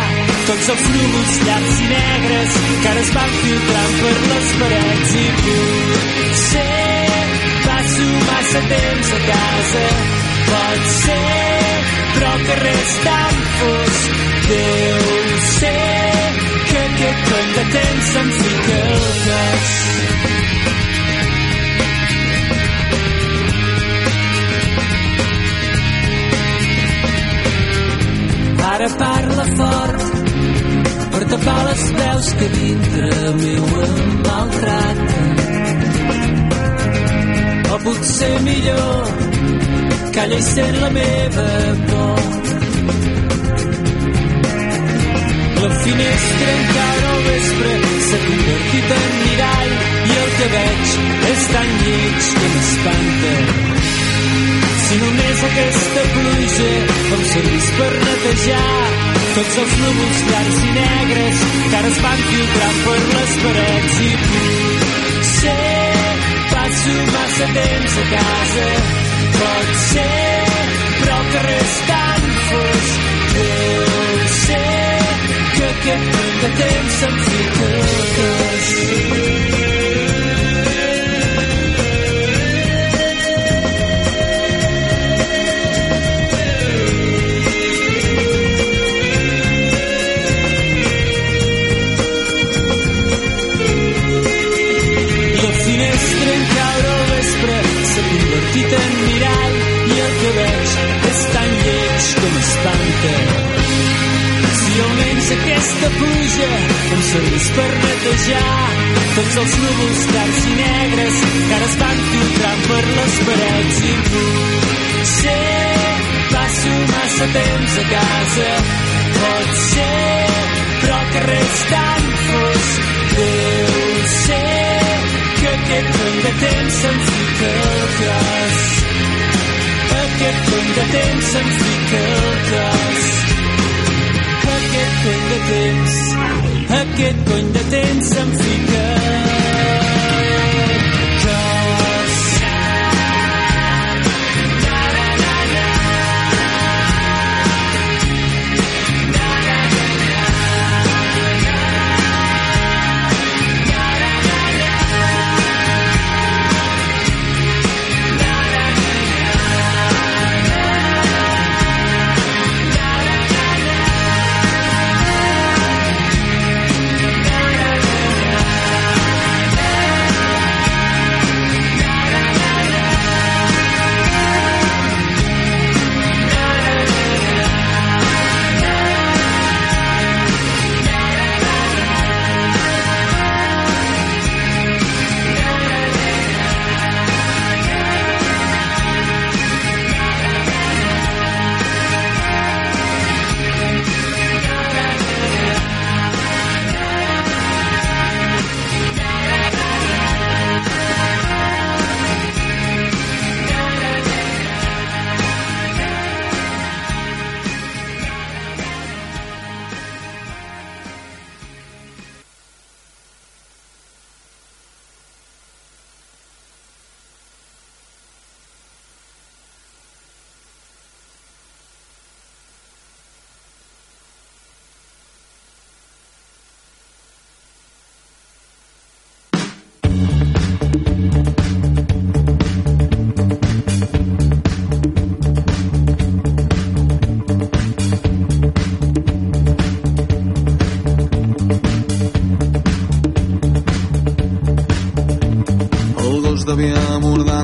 tots els núvols llargs i negres que ara es van filtrant per les parets i potser passo massa temps a casa pot ser però que res tan fosc deu ser que aquest cony de temps se'm fica al cas Ara parla fort per tapar les veus que dintre meu em maltraten. O potser millor calla i sent la meva por. La finestra encara al vespre s'ha convertit en mirall i el que veig és tan lleig que m'espanta. Si només aquesta pluja em servís per netejar tots els núvols llargs i negres que ara es van filtrant per les parets i potser passo massa temps a casa que que aquest punt convertit en mirall i el que veig és tan lleig com espanta. Si almenys aquesta pluja em servís per netejar tots els núvols llargs i negres que ara es van filtrant per les parets i potser passo massa temps a casa. Pot ser però que res tan ser que aquest punt de temps se'm fica al cos aquest punt de temps se'm fica al cos aquest punt de temps aquest punt de temps se'm fica al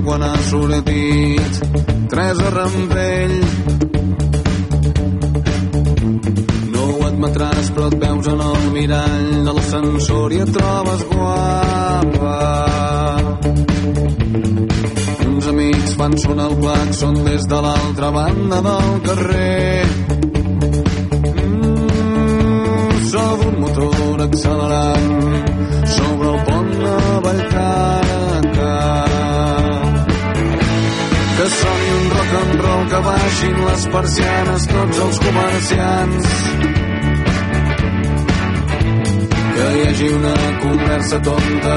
quan ha sortit. Teresa Rampell. No ho admetràs però et veus en el mirall de l'ascensor i et trobes guapa. Uns amics fan sonar el claxon des de l'altra banda del carrer. Mm, d'un motor accelerant sobre el pont de Vallcarca que soni un rock and roll que baixin les persianes tots els comerciants. Que hi hagi una conversa tonta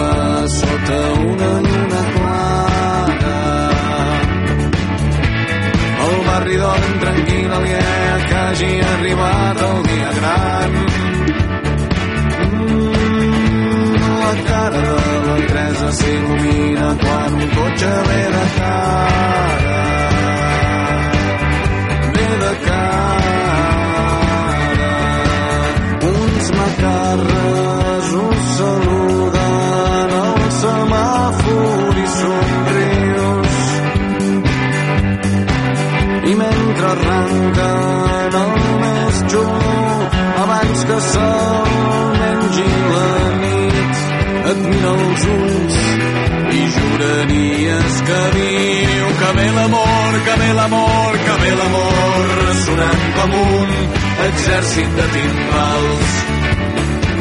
sota una lluna clara. El barri dorm tranquil aliè que hagi arribat el dia gran cara de la s'il·lumina quan un cotxe ve de cara. Ve de cara. Uns macarres us saluden al semàfor i somrius. I mentre arranquen el més xulo abans que se'l els ulls i juraries que viu que ve l'amor, que ve l'amor, que ve l'amor sonant com un exèrcit de timbals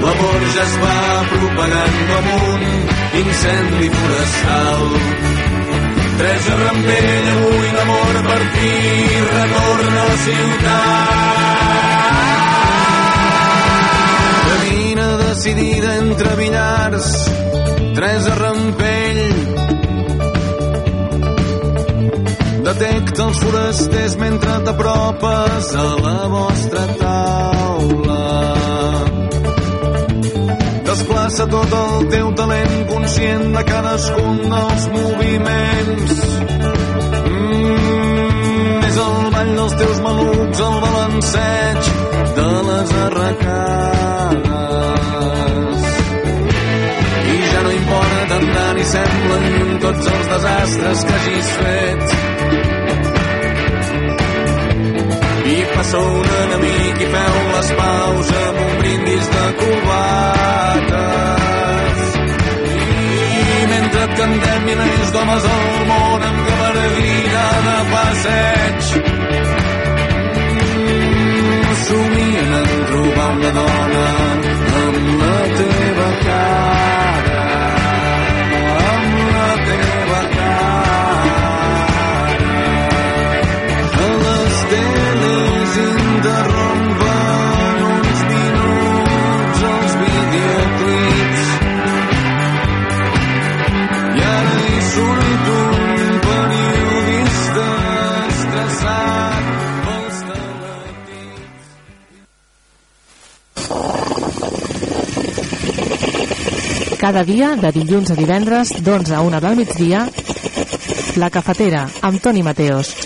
l'amor ja es va propagant com un incendi forestal Teresa Rampell, avui l'amor per fi retorna a la ciutat. Camina decidida entre billars, Teresa Rampell. Detecta els forasters mentre t'apropes a la vostra taula. Desplaça tot el teu talent conscient de cadascun dels moviments. Mm, és el ball dels teus malucs, el balanceig de les arracades. Tant i semblen tots els desastres que hagis fet. I passa un enemic i feu les paus amb un brindis de cubates. I mentre et cantem milers d'homes al món amb gavardina de passeig, mm, somien en trobar una dona Cada dia, de dilluns a divendres, d'11 a 1 del migdia, La Cafetera, amb Toni Mateos.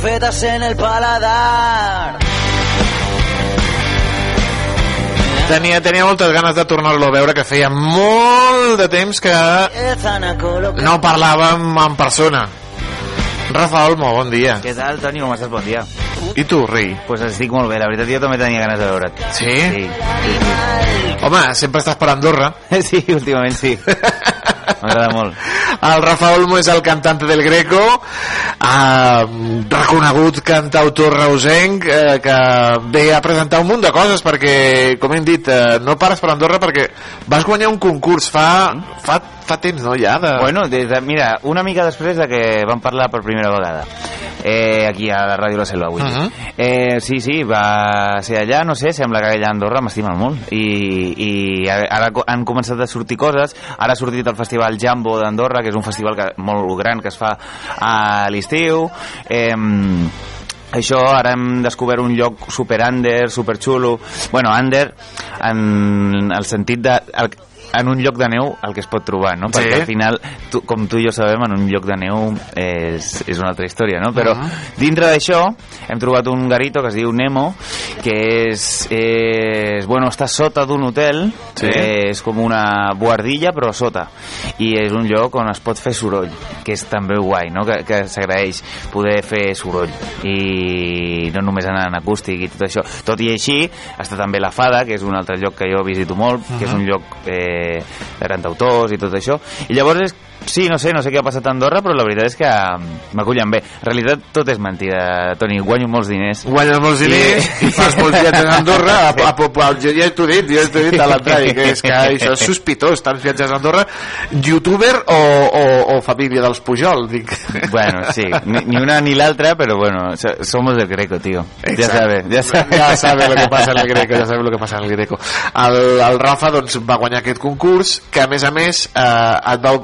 Anfetas en el paladar. Tenia, tenia moltes ganes de tornar-lo a veure, que feia molt de temps que no parlàvem en persona. Rafa Olmo, bon dia. Què tal, Toni? Com estàs? Bon dia. I tu, Rei? Pues estic molt bé, la veritat jo també tenia ganes de veure't. Sí? Sí. sí, Home, sempre estàs per Andorra. sí. sí últimament sí. M'agrada molt. El Rafa Olmo és el cantante del Greco, eh, reconegut cantautor reusenc, eh, que ve a presentar un munt de coses, perquè, com hem dit, eh, no pares per Andorra perquè vas guanyar un concurs fa, fa, fa temps, no, ja? De... Bueno, des de, mira, una mica després de que vam parlar per primera vegada eh, aquí a la Ràdio La Selva avui. Uh -huh. eh, sí, sí, va ser allà, no sé, sembla que allà a Andorra m'estimen molt i, i ara han començat a sortir coses, ara ha sortit el Festival Jambo d'Andorra, que és un festival que, molt gran que es fa a l'estiu eh, això ara hem descobert un lloc super under, super xulo bueno, under en el sentit de el, en un lloc de neu el que es pot trobar, no? Perquè Sí. al final, tu, com tu i jo sabem, en un lloc de neu és, és una altra història, no? Però Ah. dintre d'això hem trobat un garito que es diu Nemo, que és, és bueno, està sota d'un hotel, Sí. eh, és com una buhardilla però sota, i és un lloc on es pot fer soroll, que és també guai, no? Que, que s'agraeix poder fer soroll, i no només anar en acústic i tot això. Tot i així, està també la Fada, que és un altre lloc que jo visito molt, que és un lloc eh, de cantautors i tot això, i llavors és Sí, no sé, no sé què ha passat a Andorra, però la veritat és que mm, m'acullen bé. En realitat tot és mentida, Toni, guanyo molts diners. Guanyes molts diners i, i fas molts viatges a Andorra a, a, a, a, jo ja t'ho he dit, jo t'ho he dit a l'entrada que és que això és sospitós, tants viatges a Andorra youtuber o, o, o família dels Pujol dic. Bueno, sí, ni, ni una ni l'altra, pero bueno, so- somos del Greco, tío. Ya Exacte. sabes, ya sabes. Ja sabe lo que passa en el Greco, ja sabe lo que passa en el Greco. El, el Rafa doncs, va guanyar aquest concurs, que a més a més eh, et va,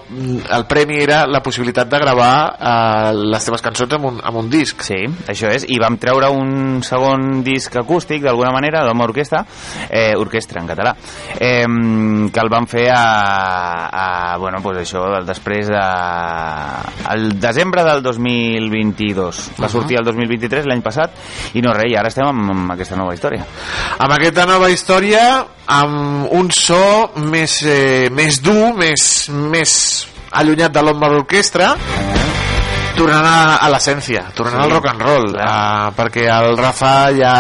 el premi era la possibilitat de gravar eh, les teves cançons amb un, amb un disc. Sí, això és, i vam treure un segon disc acústic, d'alguna manera, d'Home Orquestra, eh, orquestra en català, eh, que el vam fer a, a bueno, pues això, després de... el desembre del 2022. Va sortir el 2023, l'any passat, i no res, i ara estem amb, amb aquesta nova història. amb aquesta nova història amb un so més, eh, més dur, més, més allunyat de l'home d'orquestra tornant a, a l'essència, tornant Sí, al rock and roll uh, perquè el Rafa ja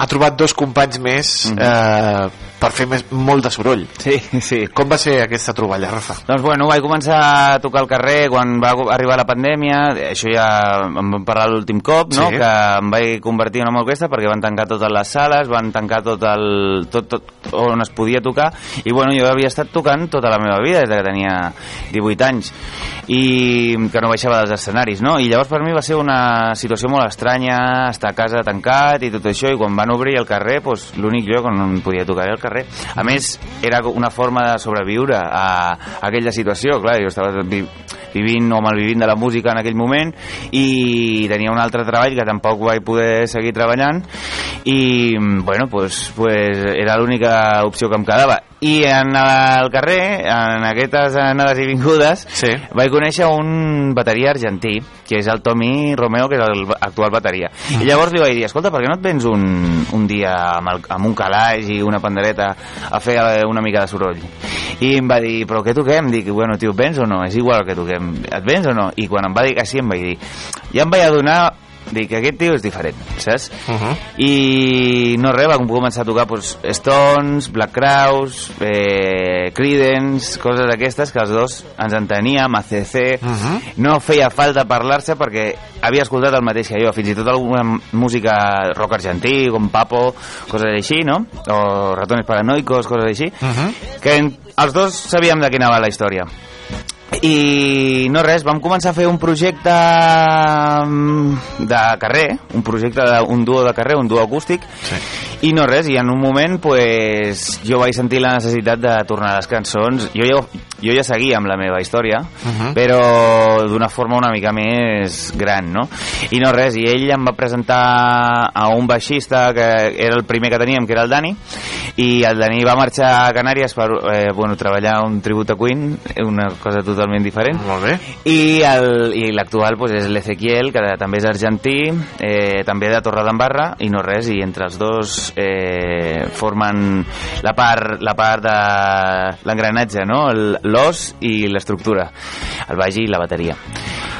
ha trobat dos companys més eh, per fer més, molt de soroll sí, sí. com va ser aquesta troballa, Rafa? Doncs bueno, vaig començar a tocar al carrer quan va arribar la pandèmia, això ja em vam parlar l'últim cop, no? Sí. que em vaig convertir en una orquestra perquè van tancar totes les sales, van tancar tot el, tot, tot on es podia tocar, i bueno, jo havia estat tocant tota la meva vida, des de que tenia 18 anys, i que no baixava dels escenaris, no? I llavors per mi va ser una situació molt estranya, estar a casa tancat i tot això, i quan van obrir el carrer, doncs, l'únic lloc on podia tocar era el carrer. A més, era una forma de sobreviure a, aquella situació, clar, jo estava vivint o malvivint de la música en aquell moment i tenia un altre treball que tampoc vaig poder seguir treballant i, bueno, pues, pues era l'única opció que em quedava. I en el carrer, en aquestes anades i vingudes, sí. vaig conèixer un bateria argentí, que és el Tommy Romeo, que és l'actual bateria. I llavors li vaig dir, escolta, per què no et vens un, un dia amb, el, amb un calaix i una pandereta a fer una mica de soroll? I em va dir, però què toquem? Dic, bueno, tio, vens o no? És igual el que toquem. Et vens o no? I quan em va dir que sí, em vaig dir, ja em vaig adonar dic, aquest tio és diferent, saps? Uh -huh. i no res, vam començar a tocar pues, Stones, Black Crowes eh, Creedence, coses d'aquestes que els dos ens enteníem, ACC Uh -huh. no feia falta parlar-se perquè havia escoltat el mateix que jo, fins i tot alguna música rock argentí, com Papo, coses així, no? O Ratones Paranoicos, coses així, Uh -huh. que en, els dos sabíem de què anava la història. I no res, vam començar a fer un projecte mm, de carrer, un projecte d'un duo de carrer, un duo acústic, sí. i no res, i en un moment pues, jo vaig sentir la necessitat de tornar a les cançons. Jo ja, jo ja seguia amb la meva història, Uh -huh. però d'una forma una mica més gran, no? I no res, i ell em va presentar a un baixista que era el primer que teníem, que era el Dani, i el Dani va marxar a Canàries per eh, bueno, treballar un tribut a Queen, una cosa totalment diferent. Molt bé. I l'actual pues, és l'Ezequiel, que també és argentí, eh, també de Torredembarra, i no res, i entre els dos eh, formen la part, la part de l'engranatge, no? L'os i l'estructura, el baix i la bateria.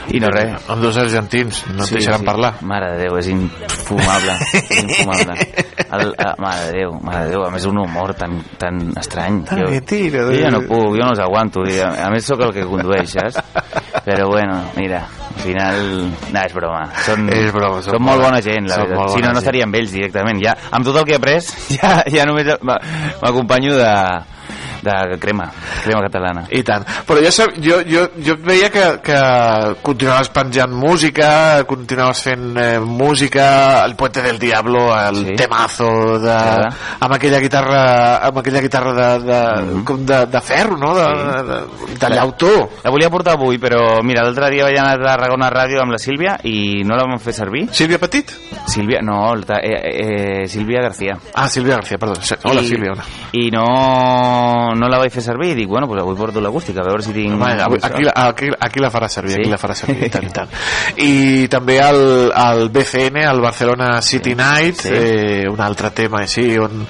I no res. Amb dos argentins, no et deixaran parlar. Mare de Déu, és infumable. és infumable. El, eh, mare de Déu, mare de Déu. A més, un humor tan, tan estrany. Tan mentira, jo ja no puc, jo no els aguanto. A, a més, sóc el que condueix, saps? Però bueno, mira, al final... No, és broma. Són, És broma, són són molt bona- gent, la veritat. Si no, no estaria amb ells directament. Ja, amb tot el que he après, ja, ja només m'a- m'acompanyo de de crema, crema catalana. I tant. Però jo, sab- jo, jo, jo veia que, que continuaves penjant música, continuaves fent eh, música, el Puente del Diablo, el Sí. temazo de, Clar. amb aquella guitarra, amb aquella guitarra de, de, Mhm. com de, de ferro, no? De, de, de, de llautó. La volia portar avui, però mira, l'altre dia vaig anar a Tarragona Ràdio amb la Sílvia i no la vam fer servir. Sílvia Petit? Sílvia, no, eh, eh, Sílvia García. Ah, Sílvia García, perdó. Hola, I- Sílvia. Hola. I no, no la vaig fer servir i dic, bueno, pues avui porto l'acústica, a veure si tinc... Home, avui, aquí, aquí, aquí la farà servir, Sí? aquí la farà servir, i tant, i tant. I també el, el BCN, el Barcelona City Night, Sí. eh, un altre tema així, on,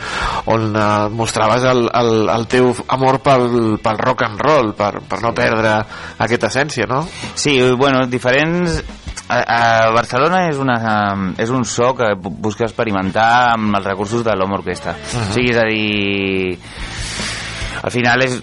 on eh, mostraves el, el, el teu amor pel, pel rock and roll, per, per no perdre aquesta essència, no? Sí, bueno, diferents... A, a Barcelona és, una, és un so que bu- busca experimentar amb els recursos de l'home orquestra. O sigui, és a dir... Al final és,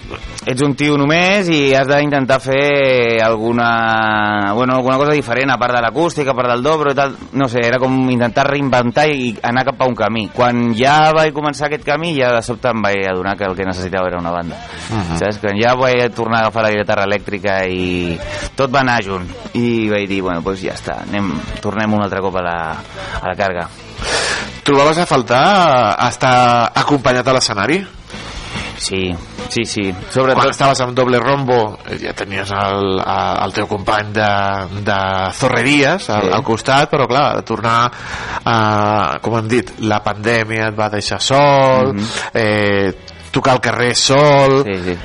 ets un tio només i has d'intentar fer alguna, bueno, alguna cosa diferent a part de l'acústica, a part del dobro i tal. No sé, era com intentar reinventar i anar cap a un camí. Quan ja vaig començar aquest camí, ja de sobte em vaig adonar que el que necessitava era una banda. Mhm. Saps? Quan ja vaig tornar a agafar la guitarra elèctrica i tot va anar junt. I vaig dir, bueno, doncs ja està, anem, tornem un altre cop a la, a la carga. Trobaves a faltar estar acompanyat a l'escenari? Sí, sí, sí. Quan Sobretot... estaves amb doble rombo eh, ja tenies el, el teu company de, de Zorreries al, Sí. al costat, però clar, tornar a, com hem dit, la pandèmia et va deixar sol, eh, tocar al carrer sol. Sí, sí.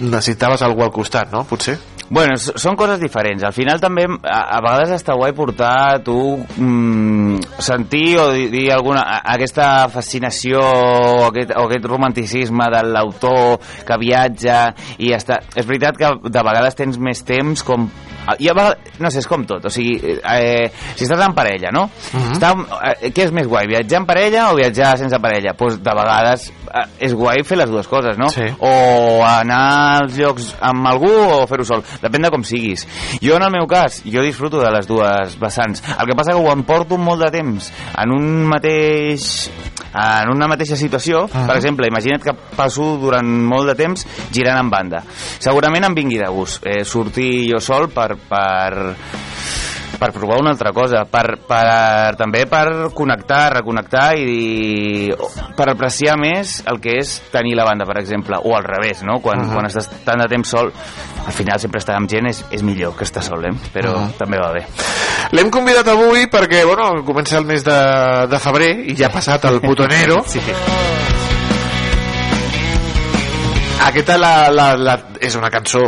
necessitaves algú al costat, no? Potser? Bueno, són coses diferents. Al final també a, a vegades està guai portar tu mm, sentir o dir, dir alguna aquesta fascinació o aquest, o aquest romanticisme de l'autor que viatja i està. És veritat que de vegades tens més temps com i a vegades, no sé, és com tot o sigui, eh, si estàs en parella no? Mhm. Està, eh, què és més guai, viatjar en parella o viatjar sense parella? Pues de vegades eh, és guai fer les dues coses, no? Sí. o anar als llocs amb algú o fer-ho sol, depèn de com siguis jo en el meu cas, jo disfruto de les dues vessants, el que passa que ho em porto molt de temps en un mateix en una mateixa situació Ah. per exemple, imagina't que passo durant molt de temps girant en banda segurament em vingui de gust eh, sortir jo sol per, per per provar una altra cosa, per, per, també per connectar, reconnectar i per apreciar més el que és tenir la banda, per exemple, o al revés, no? Quan, uh. -huh. quan estàs tant de temps sol, al final sempre estar amb gent és, és millor que estar sol, eh? Però uh. -huh. també va bé. L'hem convidat avui perquè, bueno, comença el mes de, de febrer i ja ha passat el putonero. Sí. Aquesta la, la, la, és una cançó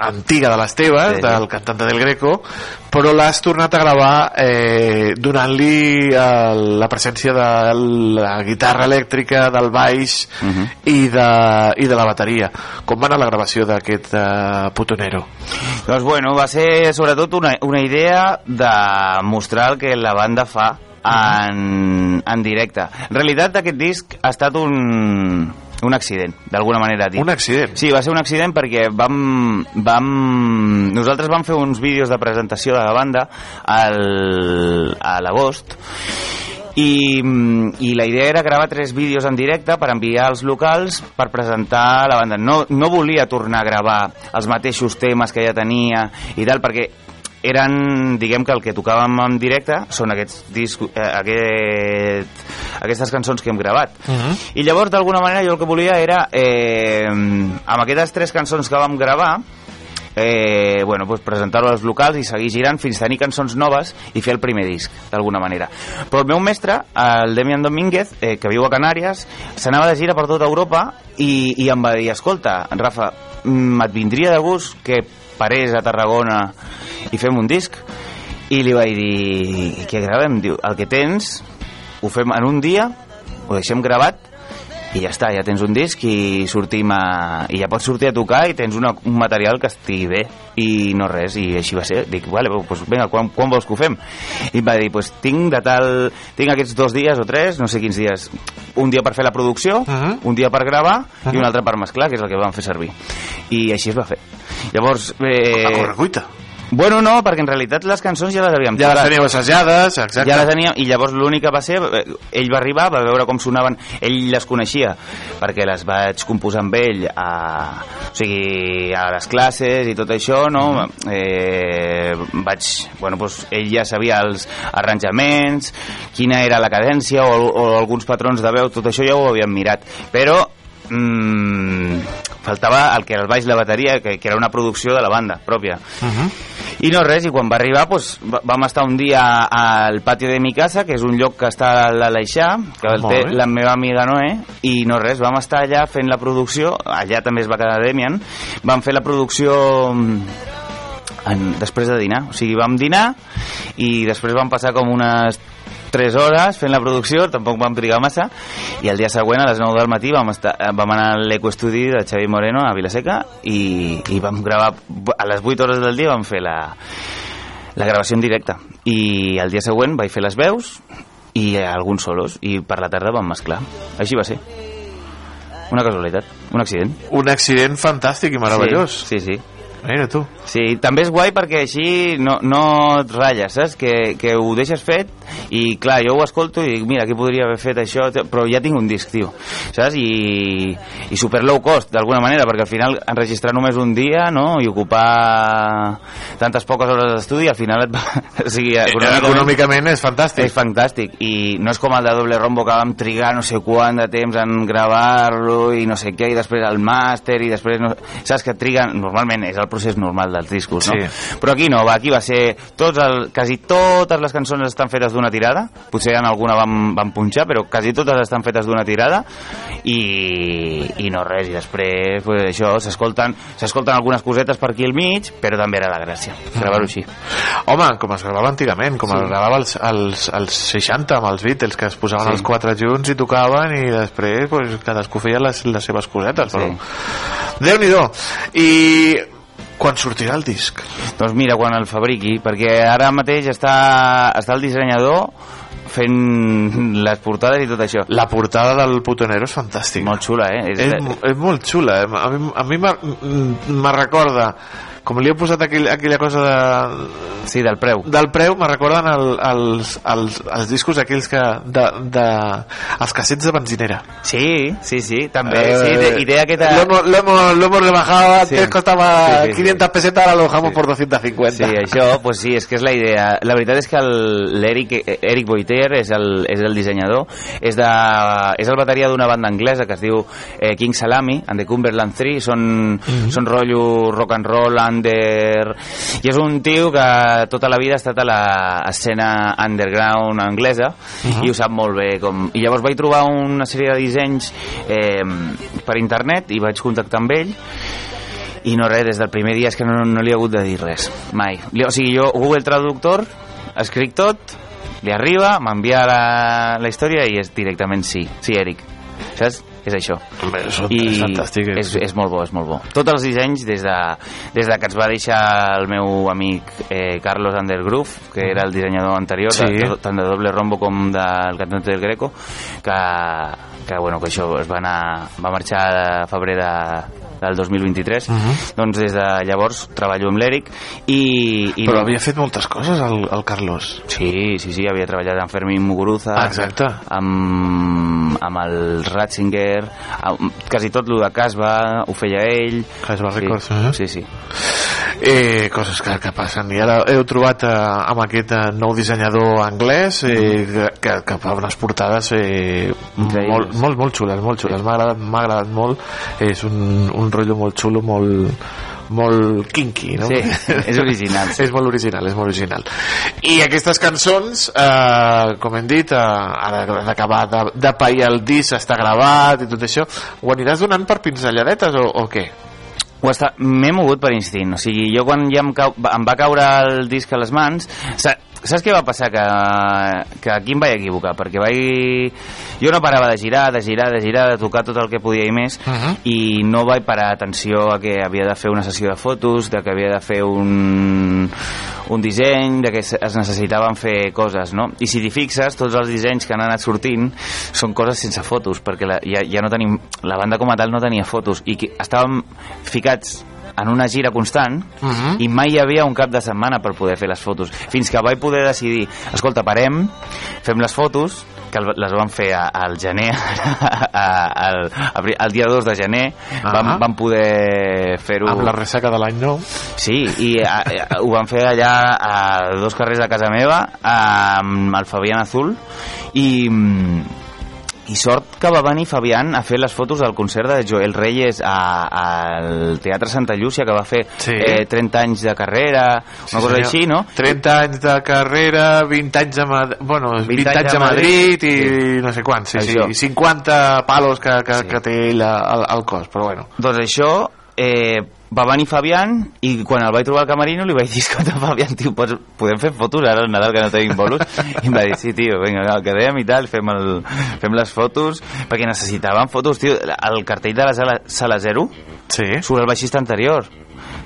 antiga de les teves, Sí. del cantant del Greco, però l'has tornat a gravar eh, donant-li eh, la presència de la guitarra elèctrica, del baix Mhm. i, de, i de la bateria. Com va anar la gravació d'aquest eh, putonero? Doncs bueno, va ser sobretot una, una idea de mostrar el que la banda fa en, en directe. En realitat aquest disc ha estat un, un accident, d'alguna manera dit. Un accident? Sí, va ser un accident perquè vam, vam... Nosaltres vam fer uns vídeos de presentació de la banda al, a l'agost i, i la idea era gravar tres vídeos en directe per enviar als locals per presentar la banda. No, no volia tornar a gravar els mateixos temes que ja tenia i tal, perquè eren, diguem que el que tocàvem en directe són aquests disc, eh, aquest, aquestes cançons que hem gravat. I llavors, d'alguna manera, jo el que volia era, eh, amb aquestes tres cançons que vam gravar, eh, bueno, pues presentar-ho als locals i seguir girant fins a tenir cançons noves i fer el primer disc, d'alguna manera. Però el meu mestre, el Demian Domínguez, eh, que viu a Canàries, s'anava de gira per tota Europa i, i em va dir, escolta, Rafa, mm, et vindria de gust que parés a Tarragona i fem un disc? I li vaig dir, què gravem? Diu, el que tens, ho fem en un dia, ho deixem gravat i ja està, ja tens un disc i sortim a... i ja pots sortir a tocar i tens una, un material que estigui bé i no res, i així va ser dic, vale, pues, vinga, quan, quan vols que ho fem? i em va dir, pues, tinc de tal tinc aquests dos dies o tres, no sé quins dies un dia per fer la producció, uh -huh. un dia per gravar uh -huh. i un altre per mesclar, que és el que vam fer servir i així es va fer llavors... Eh, A correcuita. Bueno, no, perquè en realitat les cançons ja les havíem Ja les teníeu assajades, exacte. Ja les teníem, i llavors l'únic que va ser, eh, ell va arribar, va veure com sonaven, ell les coneixia, perquè les vaig composar amb ell a, o sigui, a les classes i tot això, no? eh, vaig, bueno, doncs ell ja sabia els arranjaments, quina era la cadència o, o alguns patrons de veu, tot això ja ho havíem mirat, però mm, faltava el que era el baix la bateria, que, que era una producció de la banda pròpia. I no res, i quan va arribar va- vam estar un dia al pati de mi casa, que és un lloc que està a l'Aleixar, que el té bé. la meva amiga Noé, i no res, vam estar allà fent la producció, allà també es va quedar Demian, vam fer la producció mm, en, després de dinar, o sigui, vam dinar i després vam passar com unes 3 hores fent la producció, tampoc vam trigar massa. I el dia següent a les 9 del matí vam, estar, eh, vam anar a l'Eco Estudi de Xavi Moreno a Vilaseca i, i vam gravar a les 8 hores del dia vam fer la, la gravació en directe. I el dia següent vaig fer les veus i alguns solos i per la tarda vam mesclar. Així va ser. Una casualitat, un accident. Un accident fantàstic i meravellós. Sí, sí, sí. Mira tu. Sí, també és guai perquè així no, no et ratlles, saps? Que, que ho deixes fet i clar, jo ho escolto i dic, mira, aquí podria haver fet això, però ja tinc un disc, tio, saps? I, i super low cost, d'alguna manera, perquè al final enregistrar només un dia, no?, i ocupar tantes poques hores d'estudi, al final et va... o sigui, econòmicament, Econòmicament és fantàstic. és fantàstic i no és com el de doble rombo que vam trigar no sé quant de temps en gravar-lo i no sé què, i després el màster i després no... saps que triguen, normalment és el procés normal dels discos, no? Sí. Però aquí no, va, aquí va ser tots el, quasi totes les cançons estan fetes d'una tirada, potser en alguna vam, vam punxar, però quasi totes estan fetes d'una tirada i, i no res, i després pues, això, s'escolten s'escolten algunes cosetes per aquí al mig, però també era la gràcia, gravar-ho així. Home, com es gravava antigament, com Sí. es gravava als, als, als 60 amb els Beatles, que es posaven Sí. els quatre junts i tocaven i després pues, cadascú feia les, les seves cosetes. Però... Déu-n'hi-do. I quan sortirà el disc? Doncs mira, quan el fabriqui, perquè ara mateix està, està el dissenyador fent les portades i tot això. La portada del Putonero és fantàstica. Molt xula, eh? És, és molt xula. eh? A mi, a mi me recorda, com li he posat aquell, aquella cosa de, Sí, del preu. del preu, me recorden el, els, els, els discos aquells que de, de, els cassets de benzinera. Sí, sí, sí, també. sí, té, I té aquesta... Lo hemos, rebajado, Sí. antes Sí, sí, sí. 500 pesetas, ahora lo dejamos por 250. Sí, això, pues sí, és que és la idea. La veritat és que l'Eric Eric Boiter és el, és el dissenyador, és, de, és el bateria d'una banda anglesa que es diu eh, King Salami, and the Cumberland 3, són, són rotllo rock and roll, under... I és un tio que tota la vida ha estat a l'escena underground anglesa Mhm. i ho sap molt bé. Com... I llavors vaig trobar una sèrie de dissenys eh, per internet i vaig contactar amb ell i no res, des del primer dia és que no, no li he hagut de dir res, mai. O sigui, jo Google Traductor, escric tot, li arriba, m'envia la, la història i és directament sí, sí, Eric. Saps? És això. És, I és fantàstic. és, és molt bo, és molt bo. Tots els dissenys, des de, des de que ens va deixar el meu amic eh, Carlos Undergroove, que era el dissenyador anterior, Sí. de, tant de Doble Rombo com del cantante del Greco, que, que, bueno, que això es va, anar, va marxar a febrer de, del 2023 Mhm. doncs des de llavors treballo amb l'Eric i, i Però havia fet moltes coses el, el Carlos. Sí, sí, sí, havia treballat amb Fermín Muguruza, Ah, exacte. amb, amb el Ratzinger, amb, quasi tot lo de Casba ho feia ell. Casbah sí, Records, eh? Sí, sí. Eh, coses que, que passen i ara heu trobat eh, amb aquest eh, nou dissenyador anglès eh, que, que, que fa unes portades eh, molt, molt, molt xules, molt xules m'ha agradat, agradat molt és un, un rotllo molt xulo molt, molt kinky no? Sí, és original, sí. és molt original, és molt original i aquestes cançons eh, com hem dit eh, ara han acabat de, de pair el disc està gravat i tot això ho aniràs donant per pinzelladetes o, o què? Ho està... M'he mogut per instint, o sigui, jo quan ja em, cau... em va caure el disc a les mans, sa... saps què va passar? Que, que aquí em vaig equivocar, perquè vaig... Jo no parava de girar, de girar, de girar, de tocar tot el que podia i més, Uh -huh. i no vaig parar atenció a que havia de fer una sessió de fotos, de que havia de fer un, un disseny, de que es es necessitaven fer coses, no? I si t'hi fixes, tots els dissenys que han anat sortint són coses sense fotos, perquè la, ja, ja no tenim... La banda com a tal no tenia fotos, i que estàvem ficats en una gira constant Mhm. i mai hi havia un cap de setmana per poder fer les fotos. Fins que vaig poder decidir, escolta, parem, fem les fotos, que les vam fer al gener, al, dia 2 de gener, vam, Ah. vam poder fer-ho... Amb la ressaca de l'any nou. Sí, i a, a, ho van fer allà a dos carrers de casa meva, amb el Fabián Azul, i, i sort que va venir Fabián a fer les fotos del concert de Joel Reyes al Teatre Santa Llúcia, que va fer Sí. eh, 30 anys de carrera, una Sí, cosa senyor. així, no? 30 anys de carrera, 20 anys a Madrid, bueno, 20, 20 anys a Madrid i Sí. no sé quants, sí, sí, i 50 palos que, que, que té ell al, al cos, però bueno. Doncs això, eh, va venir Fabián i quan el vaig trobar al camerino li vaig dir, escolta Fabián, tio, pots, podem fer fotos ara al Nadal que no tenim bolos? I em va dir, sí, tio, vinga, no, quedem i tal, fem, el, fem les fotos, perquè necessitàvem fotos, tio, el cartell de la sala, sala 0 sí. surt el baixista anterior.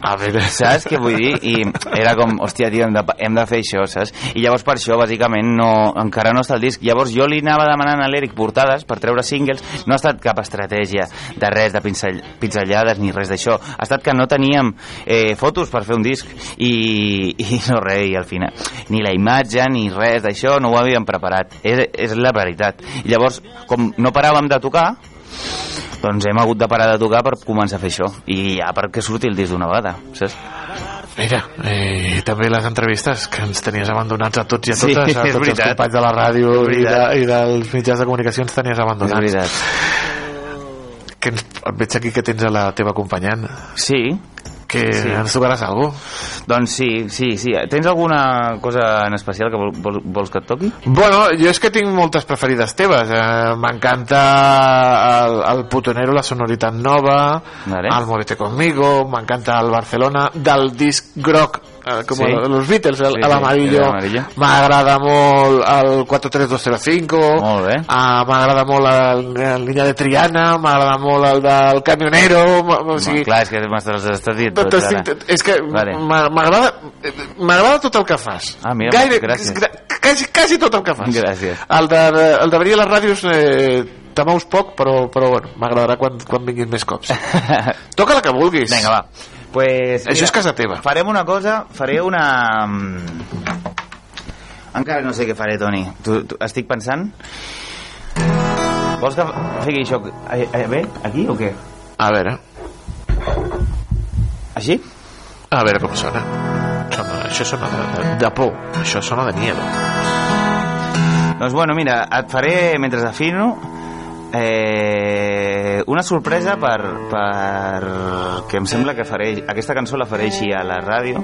A veure. Saps què vull dir? I era com, hòstia, tio, hem de, hem de fer això, saps? I llavors per això, bàsicament, no, encara no està el disc. Llavors jo li anava demanant a l'Eric portades per treure singles. No ha estat cap estratègia de res, de pincell, pinzellades ni res d'això. Ha estat que no teníem eh, fotos per fer un disc i, i no res, i al final ni la imatge ni res d'això no ho havíem preparat. És, és la veritat. I llavors, com no paràvem de tocar, doncs hem hagut de parar de tocar per començar a fer això i ja perquè surti el disc d'una vegada saps? Mira, eh, també les entrevistes que ens tenies abandonats a tots i a Sí, totes, a és tots els companys de la ràdio i, de, i dels mitjans de comunicació ens tenies abandonats. És veritat. Que ens, veig aquí que tens a la teva acompanyant. Sí. Que Sí. ens tocaràs alguna Doncs sí, sí, sí. Tens alguna cosa en especial que vol, vol, vols que et toqui? Bueno, jo és que tinc moltes preferides teves. Eh, M'encanta el, el Putonero, la sonoritat nova, Vale. el Movete Conmigo, m'encanta el Barcelona, del disc groc, eh, com Sí. el- los Beatles, el, Sí, sí, amarillo. el amarillo. M'agrada molt el 43205, Molt bé. ah, m'agrada molt el, el Niña de Triana, m'agrada molt el del Camionero, o sigui, no, clar, és que m'estàs estàs dit tot ara. és que Vale. m'a- m'agrada m'agrada tot el que fas Ah, mira, Gaire, gràcies. quasi, quasi tot el que fas Gràcies. el de, el de venir a les ràdios eh, te mous poc però, però bueno, m'agradarà quan, quan vinguin més cops toca la que vulguis Vinga, va. Pues, Això és casa teva. Farem una cosa, faré una... mm, Encara no sé què faré, Toni. Tu, tu, estic pensant... Vols que fiqui això eh, eh, bé, aquí o què? a veure Així? a veure com sona, sona això sona de, de, de por això sona de miedo Doncs bueno, mira, et faré, mentre afino, eh, una sorpresa per, per que em sembla que faré, aquesta cançó la faré així a la ràdio.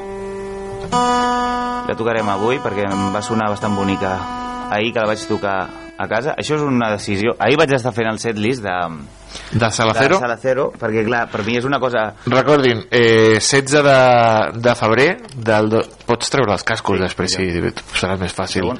La tocarem avui perquè em va sonar bastant bonica ahir que la vaig tocar a casa. Això és una decisió. Ahir vaig estar fent el setlist de, de Salacero de Salacero perquè clar, per mi és una cosa... Recordin, eh, 16 de, de febrer del do... pots treure els cascos sí, després sí, serà més fàcil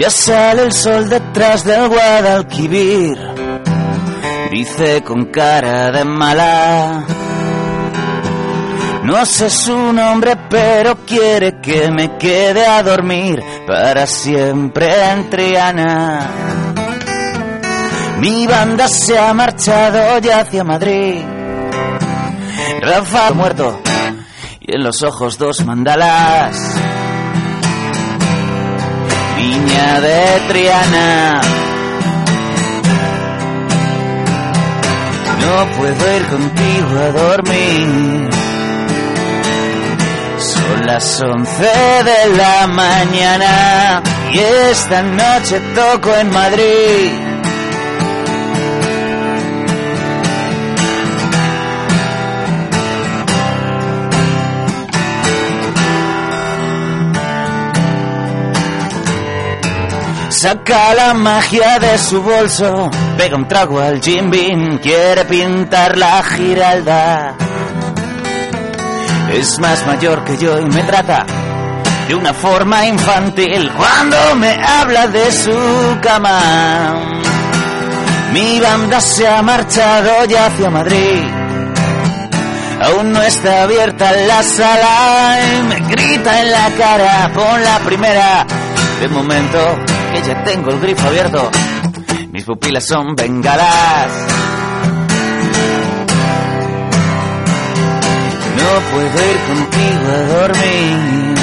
Ya sale el sol detrás del Guadalquivir. Dice con cara de mala. No sé su nombre, pero quiere que me quede a dormir para siempre en Triana. Mi banda se ha marchado ya hacia Madrid. Rafa muerto y en los ojos dos mandalas. Niña de Triana. No puedo ir contigo a dormir. Son las once de la mañana y esta noche toco en Madrid. Saca la magia de su bolso, pega un trago al Jim Beam, quiere pintar la giralda. Es más mayor que yo y me trata de una forma infantil cuando me habla de su cama. Mi banda se ha marchado ya hacia Madrid. Aún no está abierta la sala y me grita en la cara, pon la primera. De momento que ya tengo el grifo abierto, mis pupilas son bengalas. No puedo ir contigo a dormir.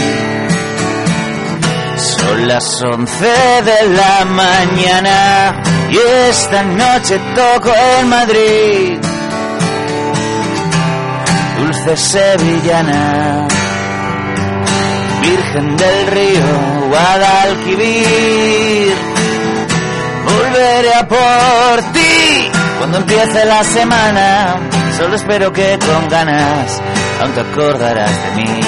Son las once de la mañana y esta noche toco en Madrid. Dulce sevillana, Virgen del Río, Guadalquivir. Volveré a por ti cuando empiece la semana. Solo espero que con ganas aún te acordarás de mí.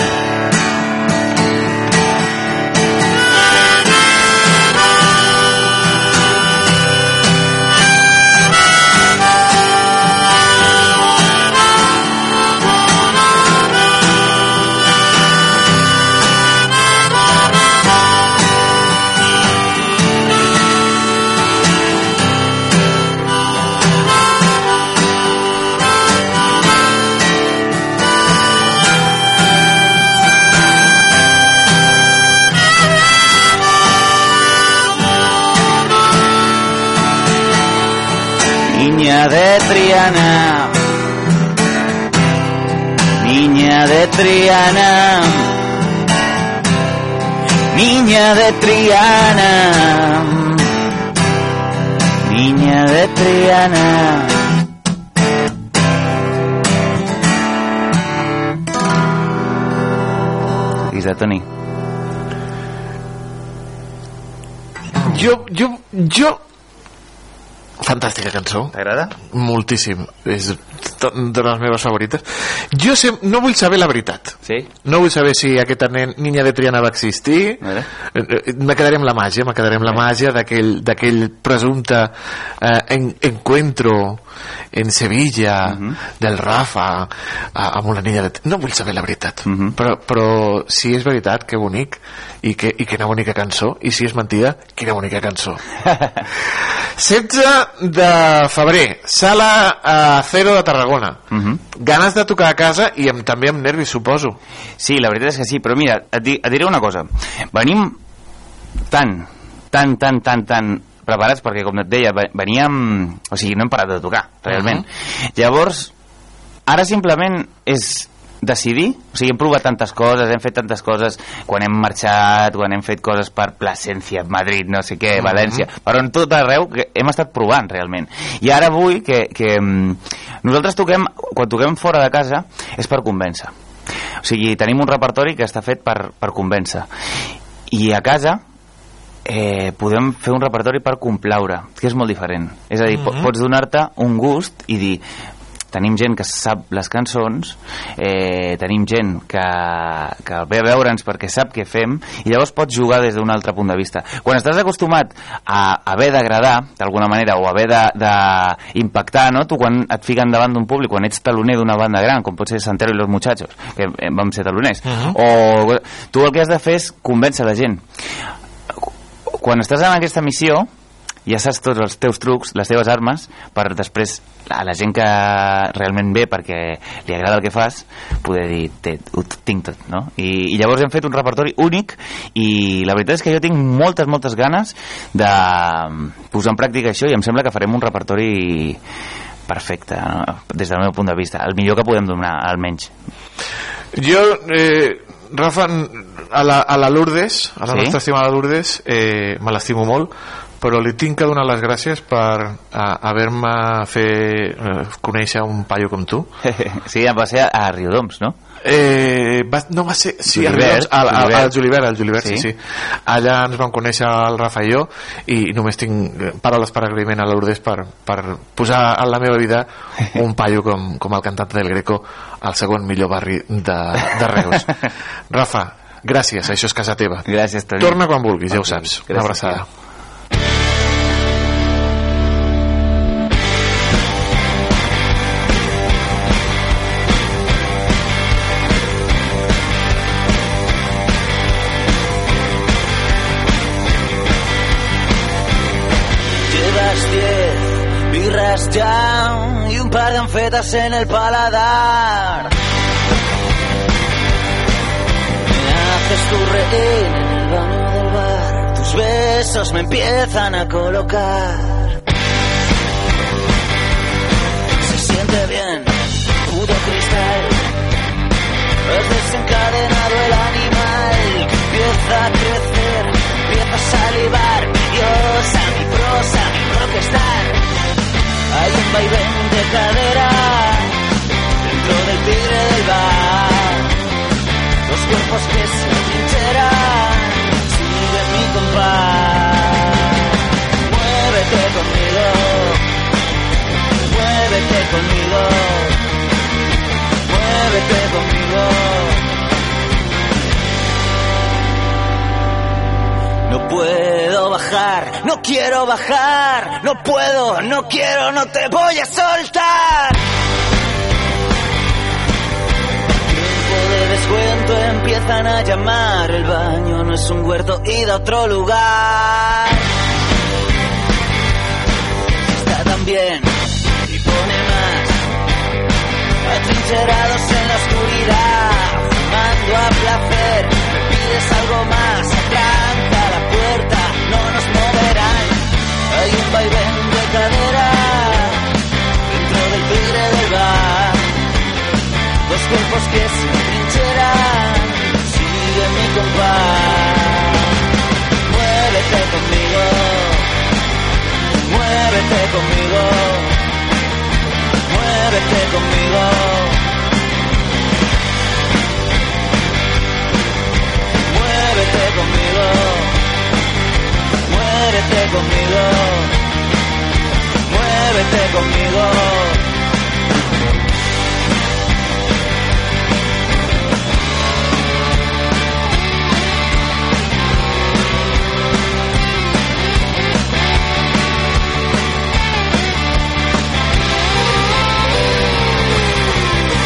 Niña de Triana, niña de Triana, niña de Triana, niña de Triana. Isa, Toni. Jo, jo, jo... Fantàstica cançó. T'agrada? Moltíssim. És de les meves favorites. Jo sé, no vull saber la veritat. Sí? No vull saber si aquesta nen, niña de Triana va existir. Vale. Eh, eh, Me quedaré amb la màgia, me quedaré amb la màgia d'aquell d'aquell presumpte eh, en, encuentro en Sevilla del Rafa a, amb una niña de... No vull saber la veritat, però, però si és veritat, que bonic i, que, i quina bonica cançó i si és mentida, quina bonica cançó. 16 de febrer sala a Cero de Tarragona. Ganes de tocar a casa i amb, també amb nervis, suposo. Sí, la veritat és que sí, però mira, et, di, et diré una cosa. Venim tan, tan, tan, tan, tan preparats perquè, com et deia, ve- veníem... O sigui, no hem parat de tocar, realment. Llavors, ara simplement és decidir, o sigui, hem provat tantes coses, hem fet tantes coses quan hem marxat, quan hem fet coses per Plasencia, Madrid, no sé què. València, però en tot arreu que hem estat provant realment. I ara vull que, que mm, nosaltres toquem, quan toquem fora de casa, és per convèncer. O sigui, tenim un repertori que està fet per, per convèncer. I a casa eh, podem fer un repertori per complaure, que és molt diferent. És a dir, mm pots donar-te un gust i dir tenim gent que sap les cançons, eh, tenim gent que, que ve a veure'ns perquè sap què fem, i llavors pots jugar des d'un altre punt de vista. Quan estàs acostumat a haver d'agradar, d'alguna manera, o haver d'impactar, no? tu quan et fiquen davant d'un públic, quan ets taloner d'una banda gran, com pot ser Santero i los Muchachos, que eh, vam ser taloners, o tu el que has de fer és convèncer la gent. Quan estàs en aquesta missió, ja saps tots els teus trucs, les teves armes, per després a la gent que realment ve perquè li agrada el que fas, poder dir, té, ho tinc tot, no? I, I llavors hem fet un repertori únic i la veritat és que jo tinc moltes, moltes ganes de posar en pràctica això i em sembla que farem un repertori perfecte, no? des del meu punt de vista, el millor que podem donar, almenys. Jo, eh, Rafa, a la, a la Lourdes, a la Sí? nostra estimada Lourdes, eh, me l'estimo molt, però li tinc que donar les gràcies per haver-me fer eh, conèixer un paio com tu. sí, va ser a Riodoms, no? Eh, va, no va ser... Sí, Julivert, al, al, al, Julivert. al Julivert, sí. Sí. sí. Allà ens vam conèixer el Rafa i jo i només tinc eh, paraules per agraïment a Lourdes per, per posar en la meva vida un paio com, com el cantant del Greco al segon millor barri de, de Reus. Rafa, gràcies, això és casa teva. Gràcies, Toni. Torna quan vulguis, ja ho saps. Una Gràcies, abraçada. Llevas anfetas en el paladar. Me haces tu rehén en el baño del bar, tus besos me empiezan a colocar. Se siente bien, puto cristal. Has desencadenado el animal empieza a crecer, empieza a salivar. Mi diosa, mi prosa, mi. Hay un vaivén de cadera dentro del tigre del bar. Los cuerpos que se trincheran siguen mi compás. Muévete conmigo, muévete conmigo, muévete conmigo. No puedo bajar, no quiero bajar, no puedo, no quiero, no te voy a soltar. Tiempo de descuento empiezan a llamar, el baño no es un huerto, id a otro lugar. Está tan bien y pone más, atrincherados en la oscuridad, fumando a placer, me pides algo más, vaivén de cadera dentro del tigre del bar, dos cuerpos que se trincheran, sigue mi compás, muévete conmigo, muévete conmigo, muévete conmigo. Muévete conmigo, muévete conmigo, muévete conmigo.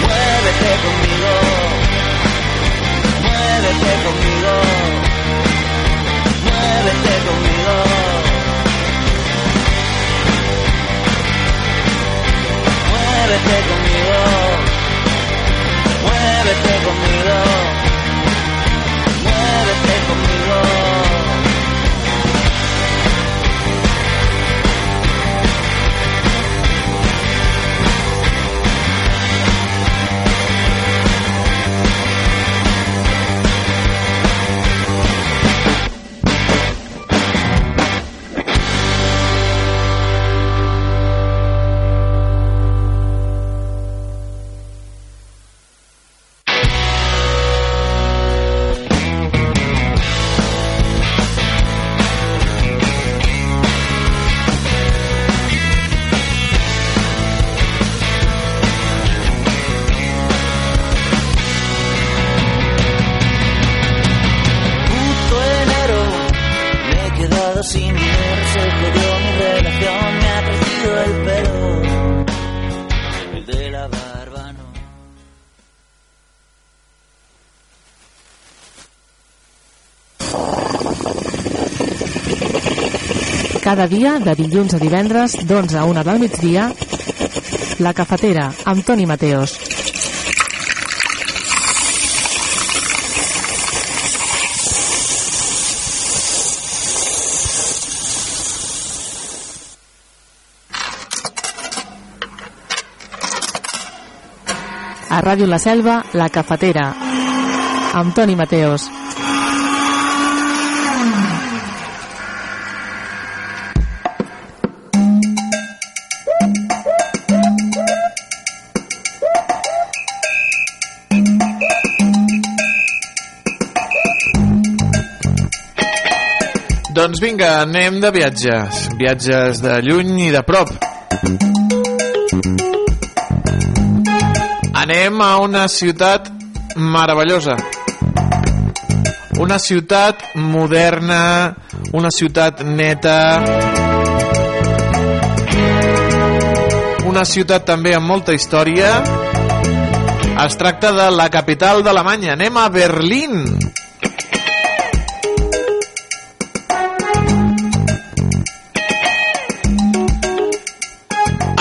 Muévete conmigo, muévete conmigo, Muévete conmigo, muévete conmigo, muévete conmigo. Cada dia, de dilluns a divendres, d'11 a 1 del migdia, La Cafetera, amb Toni Mateos. A Ràdio La Selva, La Cafetera, amb Toni Mateos. Vinga, anem de viatges. Viatges de lluny i de prop. Anem a una ciutat meravellosa. Una ciutat moderna, una ciutat neta, una ciutat també amb molta història. Es tracta de la capital d'Alemanya. Anem a Berlín.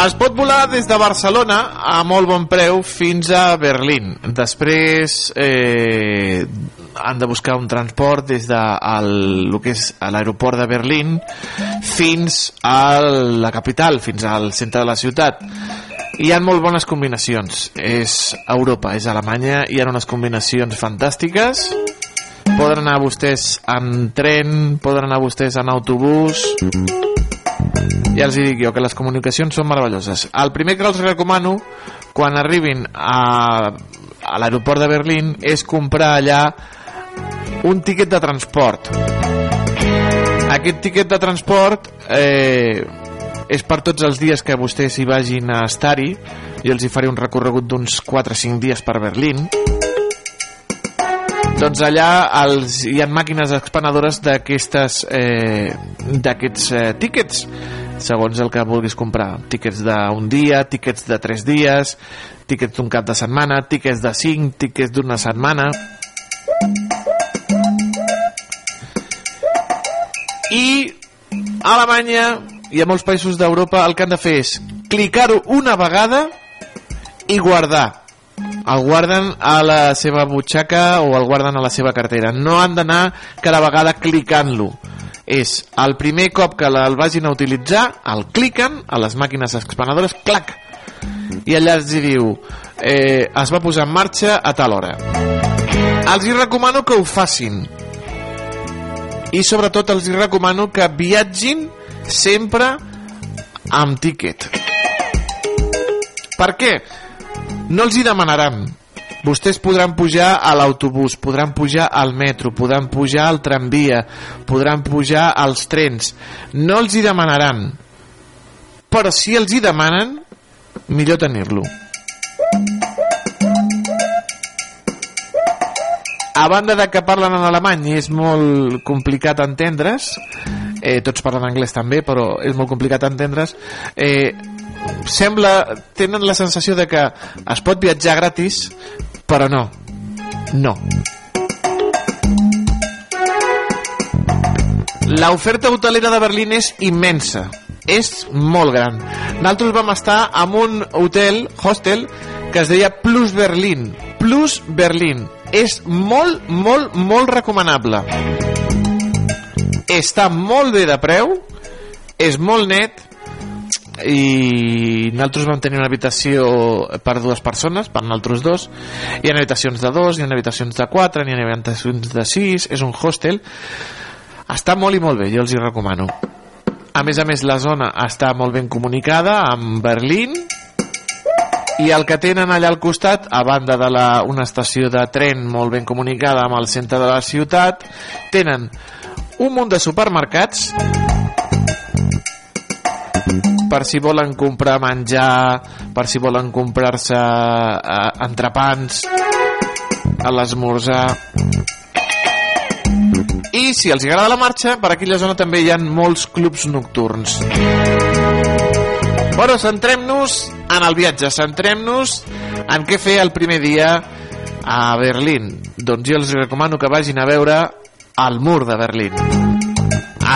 Es pot volar des de Barcelona a molt bon preu fins a Berlín. Després eh, han de buscar un transport des de el, el que és l'aeroport de Berlín fins a la capital, fins al centre de la ciutat. Hi ha molt bones combinacions. És Europa, és Alemanya, hi ha unes combinacions fantàstiques. Poden anar vostès en tren, poden anar vostès en autobús ja els dic jo que les comunicacions són meravelloses. El primer que els recomano quan arribin a, a l'aeroport de Berlín és comprar allà un tiquet de transport. Aquest tiquet de transport eh, és per tots els dies que vostès hi vagin a estar-hi. Jo els hi faré un recorregut d'uns 4 o 5 dies per Berlín doncs allà els, hi ha màquines expenedores d'aquestes eh, eh, tíquets segons el que vulguis comprar. Tíquets d'un dia, tíquets de 3 dies tíquets d'un cap de setmana tíquets de 5, tíquets d'una setmana. I a Alemanya i a molts països d'Europa el que han de fer és clicar-ho una vegada i guardar el guarden a la seva butxaca o el guarden a la seva cartera. No han d'anar cada vegada clicant-lo. És el primer cop que el vagin a utilitzar el cliquen a les màquines expenedores clac i allà els diu eh, es va posar en marxa a tal hora. Els hi recomano que ho facin. I sobretot els hi recomano que viatgin sempre amb tiquet. Per què? No els hi demanaran. Vostès podran pujar a l'autobús podran pujar al metro podran pujar al tramvia podran pujar als trens. No els hi demanaran. Però si els hi demanen millor tenir-lo. A banda de que parlen en alemany i és molt complicat entendre's eh, tots parlen anglès també però és molt complicat entendre's eh, sembla, tenen la sensació de que es pot viatjar gratis però no. No. L'oferta hotelera de Berlín és immensa. És molt gran. Nosaltres vam estar en un hotel hostel que es deia Plus Berlín. Plus Berlín. És molt, molt, molt recomanable. Està molt bé de preu és molt net i nosaltres vam tenir una habitació per dues persones, per nosaltres dos. Hi ha habitacions de dos, hi ha habitacions de quatre hi ha habitacions de sis, és un hostel. Està molt i molt bé, jo els hi recomano. A més a més la zona està molt ben comunicada amb Berlín. I el que tenen allà al costat a banda de la, una estació de tren molt ben comunicada amb el centre de la ciutat tenen un munt de supermercats per si volen comprar menjar, per si volen comprar-se eh, entrepans a l'esmorzar. I si els agrada la marxa, per aquella zona també hi ha molts clubs nocturns. Bueno, centrem-nos en el viatge, centrem-nos en què fer el primer dia a Berlín. Doncs jo els recomano que vagin a veure el mur de Berlín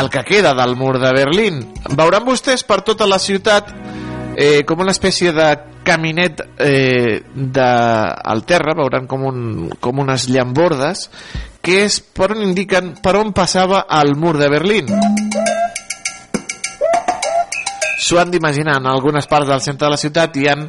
el que queda del mur de Berlín. Veuran vostès per tota la ciutat eh, com una espècie de caminet eh, de, al terra, veuran com, un, com unes llambordes, que és per on indiquen per on passava el mur de Berlín s'ho han d'imaginar en algunes parts del centre de la ciutat hi han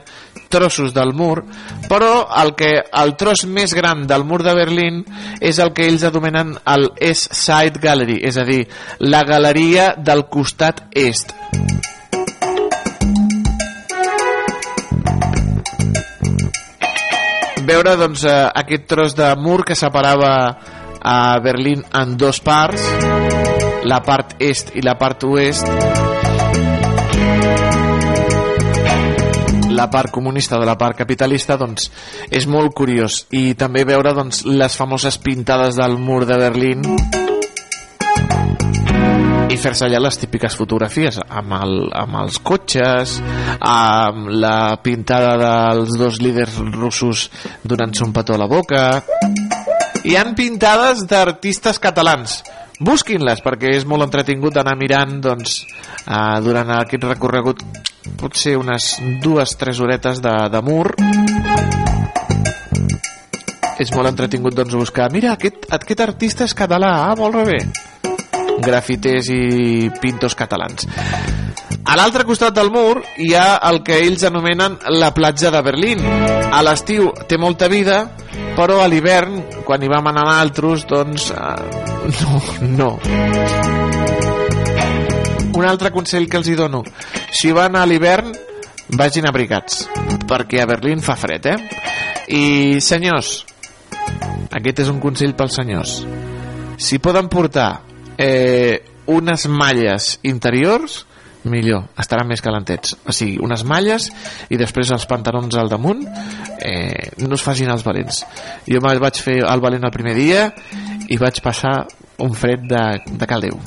trossos del mur però el, que, el tros més gran del mur de Berlín és el que ells anomenen el East Side Gallery és a dir, la galeria del costat est. Veure doncs, eh, aquest tros de mur que separava a Berlín en dos parts la part est i la part oest la part comunista de la part capitalista doncs és molt curiós. I també veure doncs, les famoses pintades del mur de Berlín i fer-se allà les típiques fotografies amb, el, amb els cotxes amb la pintada dels dos líders russos donant-se un petó a la boca. Hi han pintades d'artistes catalans busquin-les perquè és molt entretingut anar mirant doncs, eh, durant aquest recorregut potser unes dues, tres horetes de, de mur. És molt entretingut doncs buscar. Mira, aquest, aquest artista és català ah, molt bé grafiters i pintos catalans. A l'altre costat del mur hi ha el que ells anomenen la platja de Berlín. A l'estiu té molta vida però a l'hivern quan hi vam anar altres doncs eh, no, no. Un altre consell que els hi dono. Si van a l'hivern vagin abrigats perquè a Berlín fa fred eh? i senyors aquest és un consell pels senyors. Si poden portar eh, unes malles interiors millor, estaran més calentets. O sigui, unes malles i després els pantalons al damunt. Eh, no es facin els valents. Jo me'l vaig fer el valent el primer dia i vaig passar un fred de, de caldeu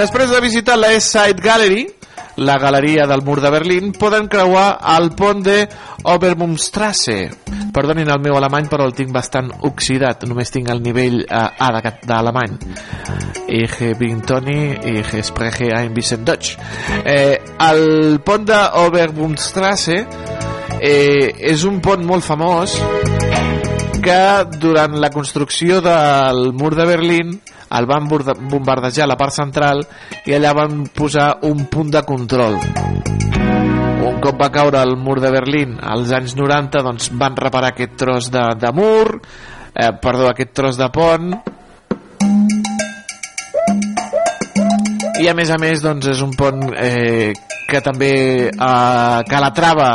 Després de visitar la East Side Gallery, la galeria del mur de Berlín, poden creuar el pont de Obermumstrasse. Perdonin el meu alemany, però el tinc bastant oxidat. Només tinc el nivell eh, A d'alemany. Ich bin Toni, ich spreche ein bisschen Deutsch. Eh, el pont de Obermumstrasse eh, és un pont molt famós que durant la construcció del mur de Berlín el van bombardejar a la part central i allà van posar un punt de control. Un cop va caure el mur de Berlín als anys 90 doncs van reparar aquest tros de, de mur eh, perdó, aquest tros de pont i a més a més doncs és un pont eh, que també eh, Calatrava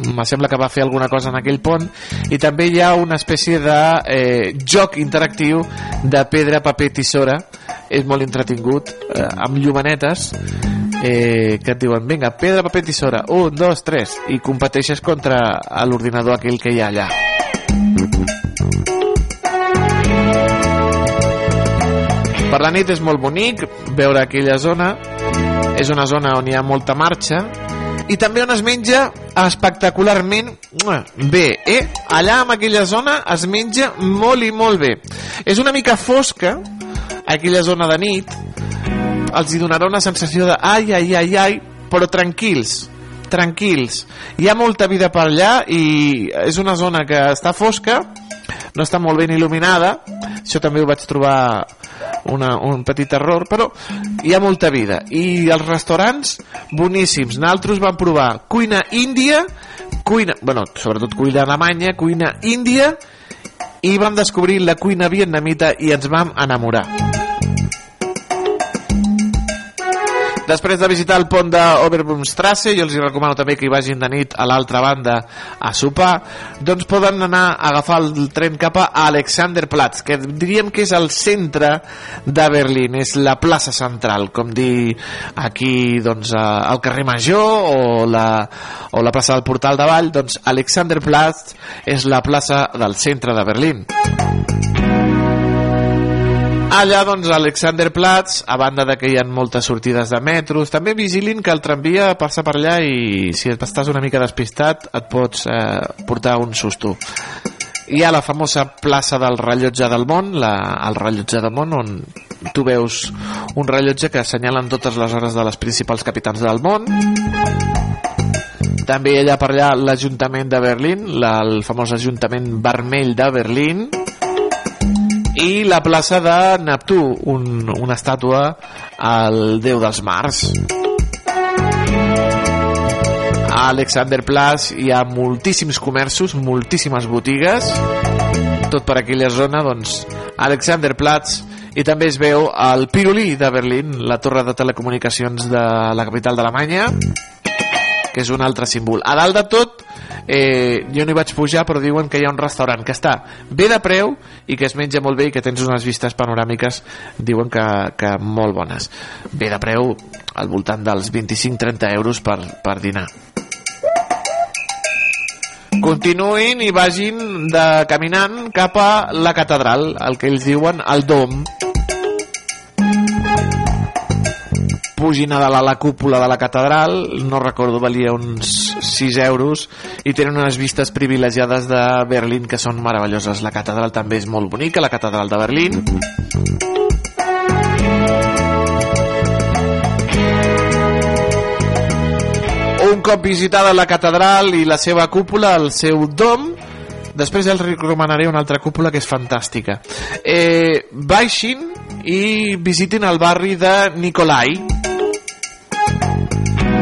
me sembla que va fer alguna cosa en aquell pont i també hi ha una espècie de eh, joc interactiu de pedra, paper, tisora. És molt entretingut eh, amb llumanetes eh, que et diuen vinga, pedra, paper, tisora un, dos, tres i competeixes contra l'ordinador aquell que hi ha allà per la nit és molt bonic veure aquella zona és una zona on hi ha molta marxa i també on es menja espectacularment bé, eh? Allà en aquella zona es menja molt i molt bé. És una mica fosca, aquella zona de nit, els hi donarà una sensació de ai, ai, ai, ai, però tranquils, tranquils. Hi ha molta vida per allà i és una zona que està fosca, no està molt ben il·luminada, això també ho vaig trobar una, un petit error, però hi ha molta vida. I els restaurants, boníssims. Nosaltres vam provar cuina índia, cuina, bueno, sobretot cuina alemanya, cuina índia, i vam descobrir la cuina vietnamita i ens vam enamorar. Després de visitar el pont d'Oberbumstrasse, jo els recomano també que hi vagin de nit a l'altra banda a sopar, doncs poden anar a agafar el tren cap a Alexanderplatz, que diríem que és el centre de Berlín, és la plaça central, com dir aquí doncs, al carrer Major o la, o la plaça del Portal de Vall, doncs Alexanderplatz és la plaça del centre de Berlín. Allà, doncs, a Alexanderplatz, a banda de que hi ha moltes sortides de metros, també vigilin que el tramvia passa per allà i si estàs una mica despistat et pots eh, portar un susto. Hi ha la famosa plaça del rellotge del món, la, el rellotge del món, on tu veus un rellotge que assenyalen totes les hores de les principals capitals del món. També ha per allà l'Ajuntament de Berlín, la, el famós Ajuntament Vermell de Berlín, i la plaça de Neptú, un, una estàtua al déu dels mars. A Alexanderplatz hi ha moltíssims comerços, moltíssimes botigues, tot per aquella zona, doncs, Alexanderplatz, i també es veu el Pirulí de Berlín, la torre de telecomunicacions de la capital d'Alemanya, que és un altre símbol. A dalt de tot, eh, jo no hi vaig pujar, però diuen que hi ha un restaurant que està bé de preu i que es menja molt bé i que tens unes vistes panoràmiques, diuen que, que molt bones. Bé de preu, al voltant dels 25-30 euros per, per dinar. Continuïn i vagin de caminant cap a la catedral, el que ells diuen el Dom. Pugin a dalt a la cúpula de la catedral, no recordo, valia uns 6 euros, i tenen unes vistes privilegiades de Berlín que són meravelloses. La catedral també és molt bonica, la catedral de Berlín. un cop visitada la catedral i la seva cúpula, el seu dom, després els recomanaré una altra cúpula que és fantàstica. Eh, baixin i visitin el barri de Nicolai,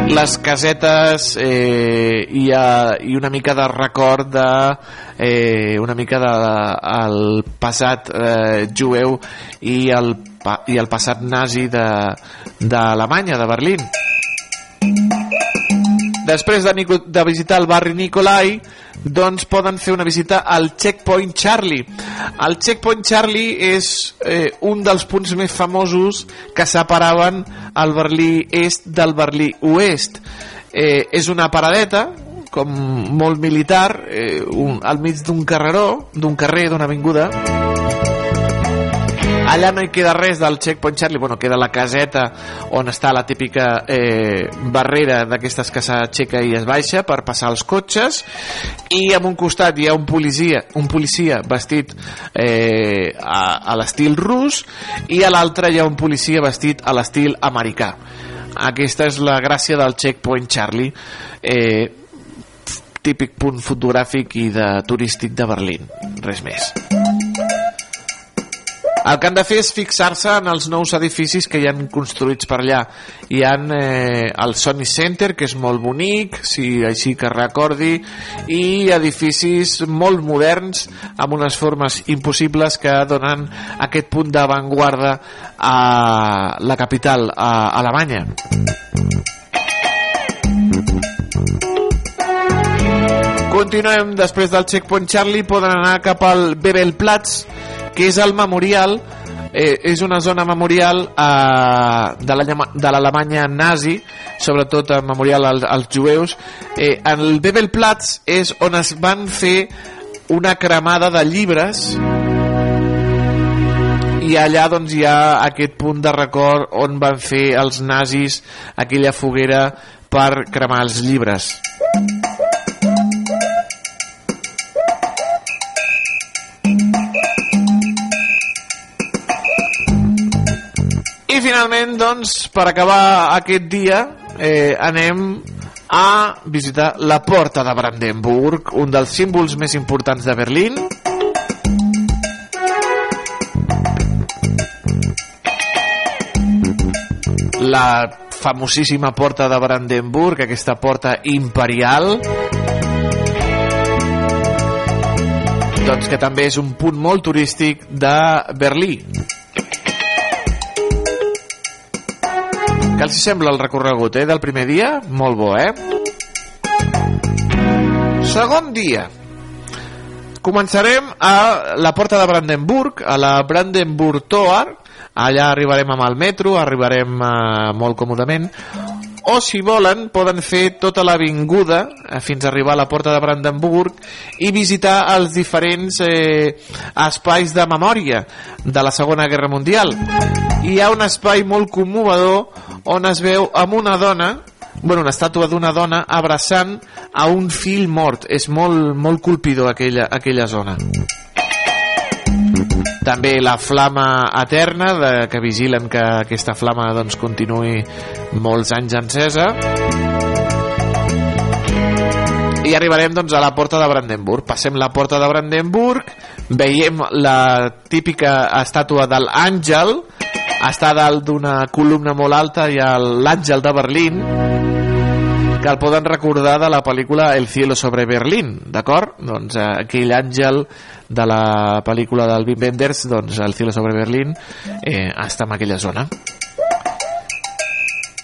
les casetes eh, i, uh, i una mica de record de eh, una mica de el passat eh, jueu i el, i el passat nazi d'Alemanya, de, de Berlín després de, de visitar el barri Nicolai doncs poden fer una visita al Checkpoint Charlie. El Checkpoint Charlie és eh, un dels punts més famosos que separaven el Berlí Est del Berlí Oest. Eh, és una paradeta, com molt militar, eh, un, al mig d'un carreró, d'un carrer, d'una avinguda, Allà no hi queda res del Checkpoint Charlie, bueno, queda la caseta on està la típica eh, barrera d'aquestes que s'aixeca i es baixa per passar els cotxes i en un costat hi ha un policia, un policia vestit eh, a, a l'estil rus i a l'altre hi ha un policia vestit a l'estil americà. Aquesta és la gràcia del Checkpoint Charlie. Eh, típic punt fotogràfic i de turístic de Berlín, res més. El que han de fer és fixar-se en els nous edificis que hi han construïts per allà. Hi ha eh, el Sony Center, que és molt bonic, si així que recordi, i edificis molt moderns, amb unes formes impossibles que donen aquest punt d'avantguarda a la capital, a Alemanya. Continuem, després del Checkpoint Charlie, poden anar cap al Bebelplatz, que és el memorial eh, és una zona memorial eh, de l'Alemanya nazi sobretot el memorial als, als jueus. Eh, el Bebelplatz és on es van fer una cremada de llibres i allà doncs hi ha aquest punt de record on van fer els nazis aquella foguera per cremar els llibres finalment, doncs, per acabar aquest dia, eh, anem a visitar la Porta de Brandenburg, un dels símbols més importants de Berlín. La famosíssima Porta de Brandenburg, aquesta porta imperial, doncs que també és un punt molt turístic de Berlín. Què els sembla el recorregut eh, del primer dia? Molt bo, eh? Segon dia. Començarem a la porta de Brandenburg, a la Brandenburg Tor. Allà arribarem amb el metro, arribarem eh, molt còmodament o si volen poden fer tota l'avinguda eh, fins a arribar a la porta de Brandenburg i visitar els diferents eh, espais de memòria de la Segona Guerra Mundial. Hi ha un espai molt commovedor on es veu amb una dona bueno, una estàtua d'una dona abraçant a un fill mort. És molt, molt colpidor aquella, aquella zona també la flama eterna de, que vigilen que aquesta flama doncs, continuï molts anys encesa. I arribarem doncs, a la porta de Brandenburg. Passem la porta de Brandenburg veiem la típica estàtua de l'àngel està dalt d'una columna molt alta i l'àngel de Berlín que el poden recordar de la pel·lícula El cielo sobre Berlín, d'acord? Doncs eh, aquell àngel de la pel·lícula del Wim Wenders, doncs El cielo sobre Berlín, eh, està en aquella zona.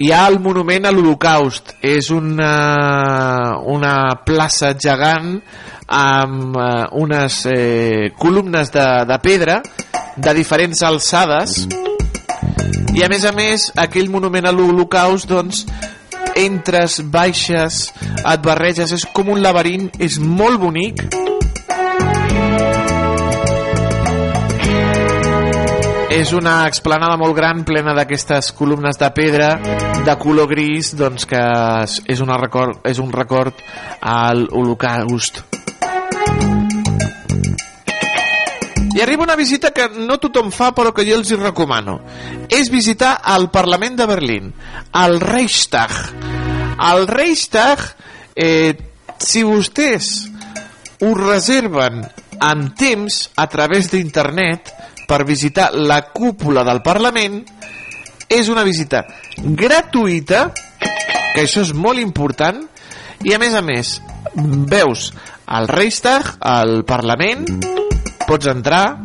Hi ha el monument a l'Holocaust, és una, una plaça gegant amb eh, unes eh, columnes de, de pedra de diferents alçades i a més a més aquell monument a l'Holocaust doncs entres, baixes, et barreges, és com un laberint, és molt bonic. És una explanada molt gran, plena d'aquestes columnes de pedra de color gris, doncs que és, una record, és un record al Holocaust. I arriba una visita que no tothom fa però que jo els hi recomano. És visitar el Parlament de Berlín, el Reichstag. El Reichstag, eh, si vostès ho reserven amb temps a través d'internet per visitar la cúpula del Parlament, és una visita gratuïta, que això és molt important, i a més a més, veus al Reichstag, al Parlament, pots entrar,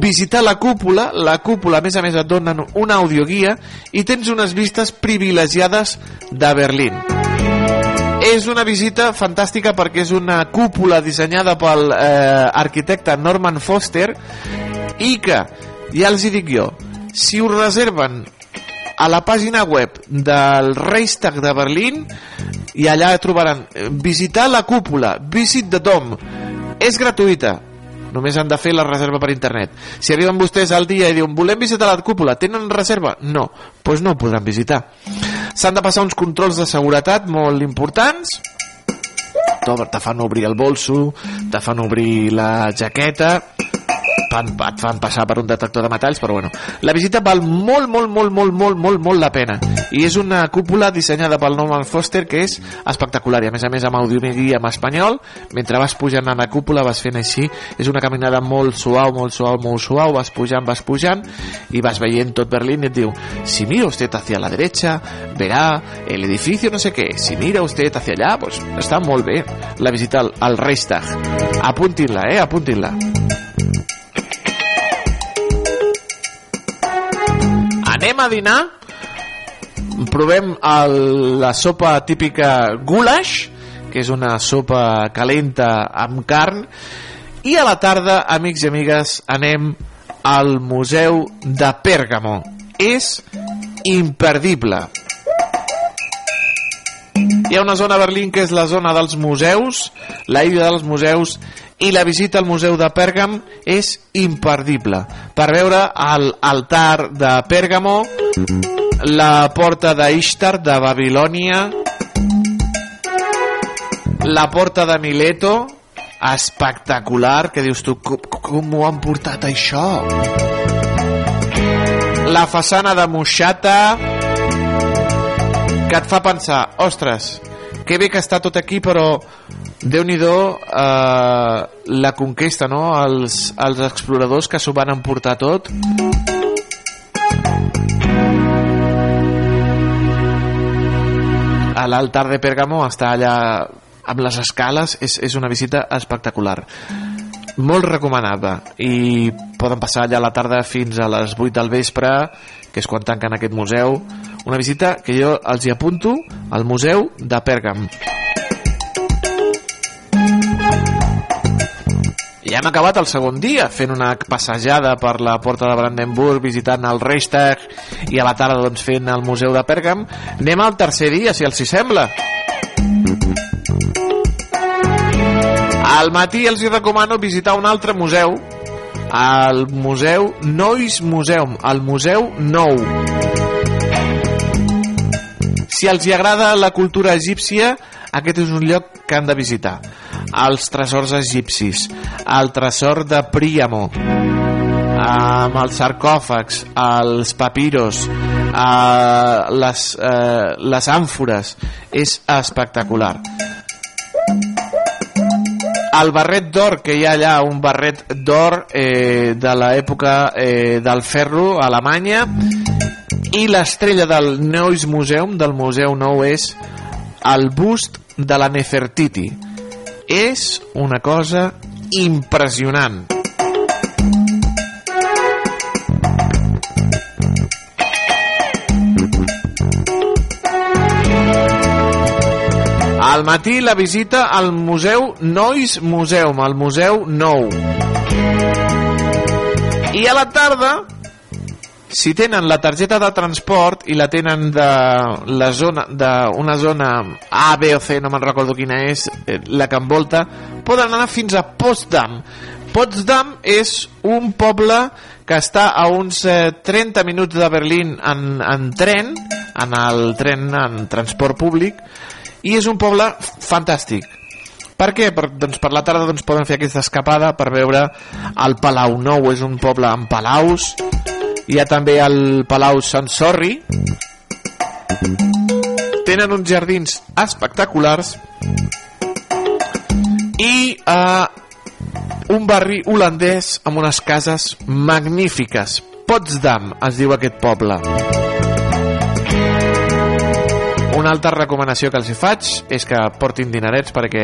visitar la cúpula, la cúpula a més a més et donen una audioguia i tens unes vistes privilegiades de Berlín. És una visita fantàstica perquè és una cúpula dissenyada pel eh, arquitecte Norman Foster i que, ja els hi dic jo, si ho reserven a la pàgina web del Reichstag de Berlín i allà trobaran eh, visitar la cúpula, Visit the Dome és gratuïta només han de fer la reserva per internet si arriben vostès al dia i diuen volem visitar la cúpula, tenen reserva? no, doncs pues no podran visitar s'han de passar uns controls de seguretat molt importants te fan obrir el bolso te fan obrir la jaqueta fan, et fan passar per un detector de metalls, però bueno. La visita val molt, molt, molt, molt, molt, molt, molt la pena. I és una cúpula dissenyada pel Norman Foster que és espectacular. I a més a més amb audioguia en espanyol, mentre vas pujant a la cúpula vas fent així, és una caminada molt suau, molt suau, molt suau, vas pujant, vas pujant i vas veient tot Berlín i et diu, si mira usted hacia la derecha, verá el edificio no sé què, si mira usted hacia allà, pues està molt bé la visita al, al Reichstag. Apuntin-la, eh, apuntin-la. anem a dinar provem el, la sopa típica goulash que és una sopa calenta amb carn. I a la tarda, amics i amigues anem al museu de Pèrgamo. És imperdible. Hi ha una zona a Berlín que és la zona dels museus la illa dels museus i la visita al museu de Pèrgam és imperdible. Per veure l'altar de Pèrgamo la porta d'Ishtar de Babilònia. La porta de Mileto. Espectacular que dius tu com, com ho han portat això? La façana de Mushata que et fa pensar ostres, que bé que està tot aquí però déu nhi eh, la conquesta no? els, els exploradors que s'ho van emportar tot a l'altar de Pèrgamo està allà amb les escales és, és una visita espectacular. Molt recomanada. I poden passar allà a la tarda fins a les 8 del vespre que és quan tanquen aquest museu. Una visita que jo els hi apunto al museu de Pèrgam ja hem acabat el segon dia fent una passejada per la porta de Brandenburg visitant el Reichstag i a la tarda doncs, fent el museu de Pèrgam anem al tercer dia si els hi sembla. Al matí els hi recomano visitar un altre museu el museu Nois Museum el museu nou si els hi agrada la cultura egípcia aquest és un lloc que han de visitar. Els tresors egipcis el tresor de Príamo amb els sarcòfags els papiros eh, les, eh, les àmfores. És espectacular. El barret d'or que hi ha allà un barret d'or eh, de l'època eh, del ferro a Alemanya i l'estrella del Neues Museum del Museu Nou és el bust de la Nefertiti és una cosa impressionant al matí la visita al Museu Nois Museum, al Museu Nou. I a la tarda si tenen la targeta de transport i la tenen de la zona d'una zona A, B o C, no me'n recordo quina és, eh, la que envolta, poden anar fins a Potsdam. Potsdam és un poble que està a uns eh, 30 minuts de Berlín en, en tren, en el tren en transport públic, i és un poble fantàstic. Per què? Per, doncs per la tarda doncs, poden fer aquesta escapada per veure el Palau Nou, és un poble amb palaus, hi ha també el Palau Sant Sorri tenen uns jardins espectaculars i eh, un barri holandès amb unes cases magnífiques. Potsdam es diu aquest poble. Una altra recomanació que els hi faig és que portin dinerets perquè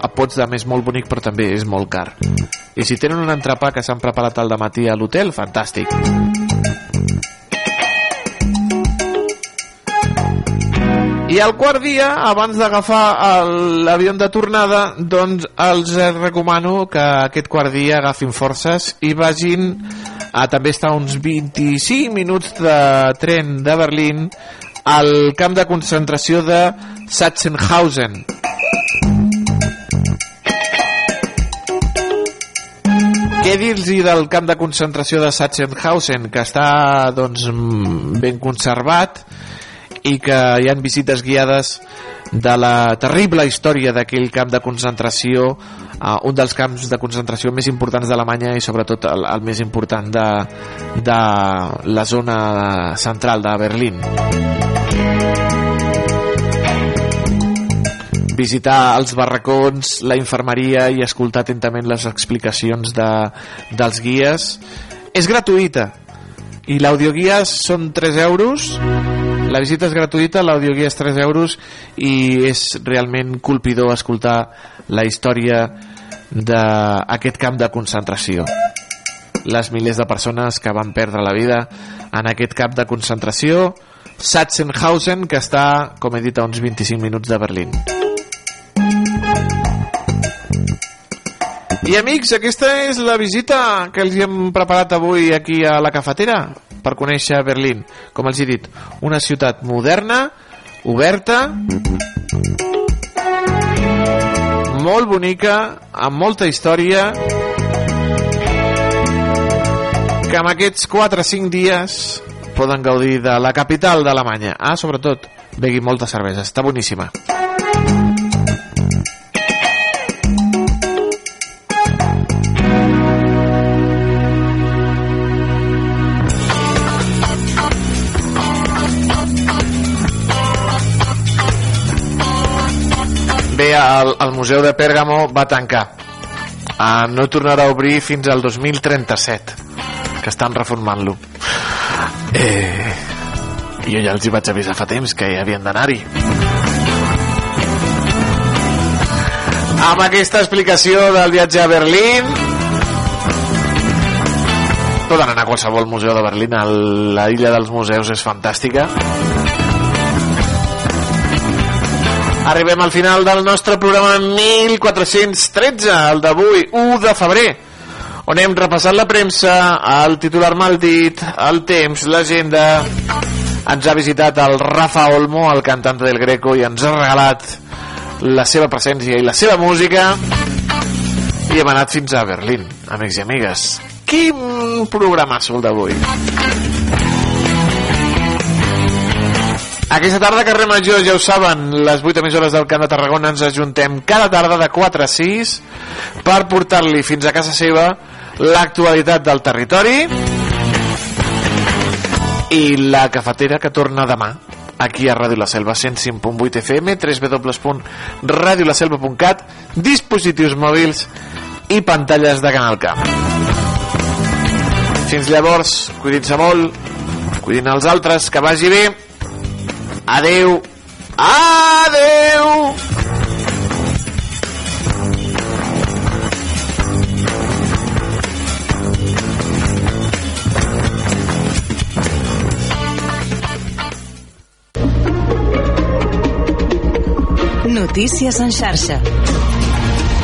a Potsdam és molt bonic però també és molt car. I si tenen un entrepà que s'han preparat al matí a l'hotel, fantàstic. I al quart dia, abans d'agafar el- l'avió de tornada, doncs els recomano que aquest quart dia agafin forces i vagin a també estar uns 25 minuts de tren de Berlín al camp de concentració de Sachsenhausen. Què dir-los del camp de concentració de Sachsenhausen, que està doncs, ben conservat i que hi han visites guiades de la terrible història d'aquell camp de concentració, uh, un dels camps de concentració més importants d'Alemanya i sobretot el, el més important de, de la zona central de Berlín. Visitar els barracons, la infermeria i escoltar atentament les explicacions de, dels guies. És gratuïta i l'audioguia són 3 euros la visita és gratuïta, l'audioguia és 3 euros i és realment colpidor escoltar la història d'aquest camp de concentració. Les milers de persones que van perdre la vida en aquest camp de concentració Sachsenhausen, que està, com he dit, a uns 25 minuts de Berlín. I amics, aquesta és la visita que els hem preparat avui aquí a la cafetera per conèixer Berlín. Com els he dit, una ciutat moderna, oberta, molt bonica, amb molta història, que amb aquests 4 o 5 dies poden gaudir de la capital d'Alemanya. Ah, sobretot, begui molta cervesa, està boníssima. Bé, el, el Museu de Pèrgamo va tancar. Uh, no tornarà a obrir fins al 2037, que estan reformant-lo. Eh, jo ja els hi vaig avisar fa temps que hi havien d'anar-hi. Amb aquesta explicació del viatge a Berlín, poden anar a qualsevol museu de Berlín, la illa dels museus és fantàstica. Arribem al final del nostre programa 1413, el d'avui, 1 de febrer, on hem repassat la premsa, el titular mal dit, el temps, l'agenda... Ens ha visitat el Rafa Olmo, el cantant del Greco, i ens ha regalat la seva presència i la seva música i hem anat fins a Berlín, amics i amigues. Quin programasso el d'avui. Aquesta tarda, carrer Major, ja ho saben, les 8 emissores del Camp de Tarragona ens ajuntem cada tarda de 4 a 6 per portar-li fins a casa seva l'actualitat del territori i la cafetera que torna demà aquí a Ràdio La Selva 105.8 FM www.radiolaselva.cat dispositius mòbils i pantalles de Canal Camp. Fins llavors cuidin-se molt cuidin els altres, que vagi bé adeu adeu Notícies en xarxa.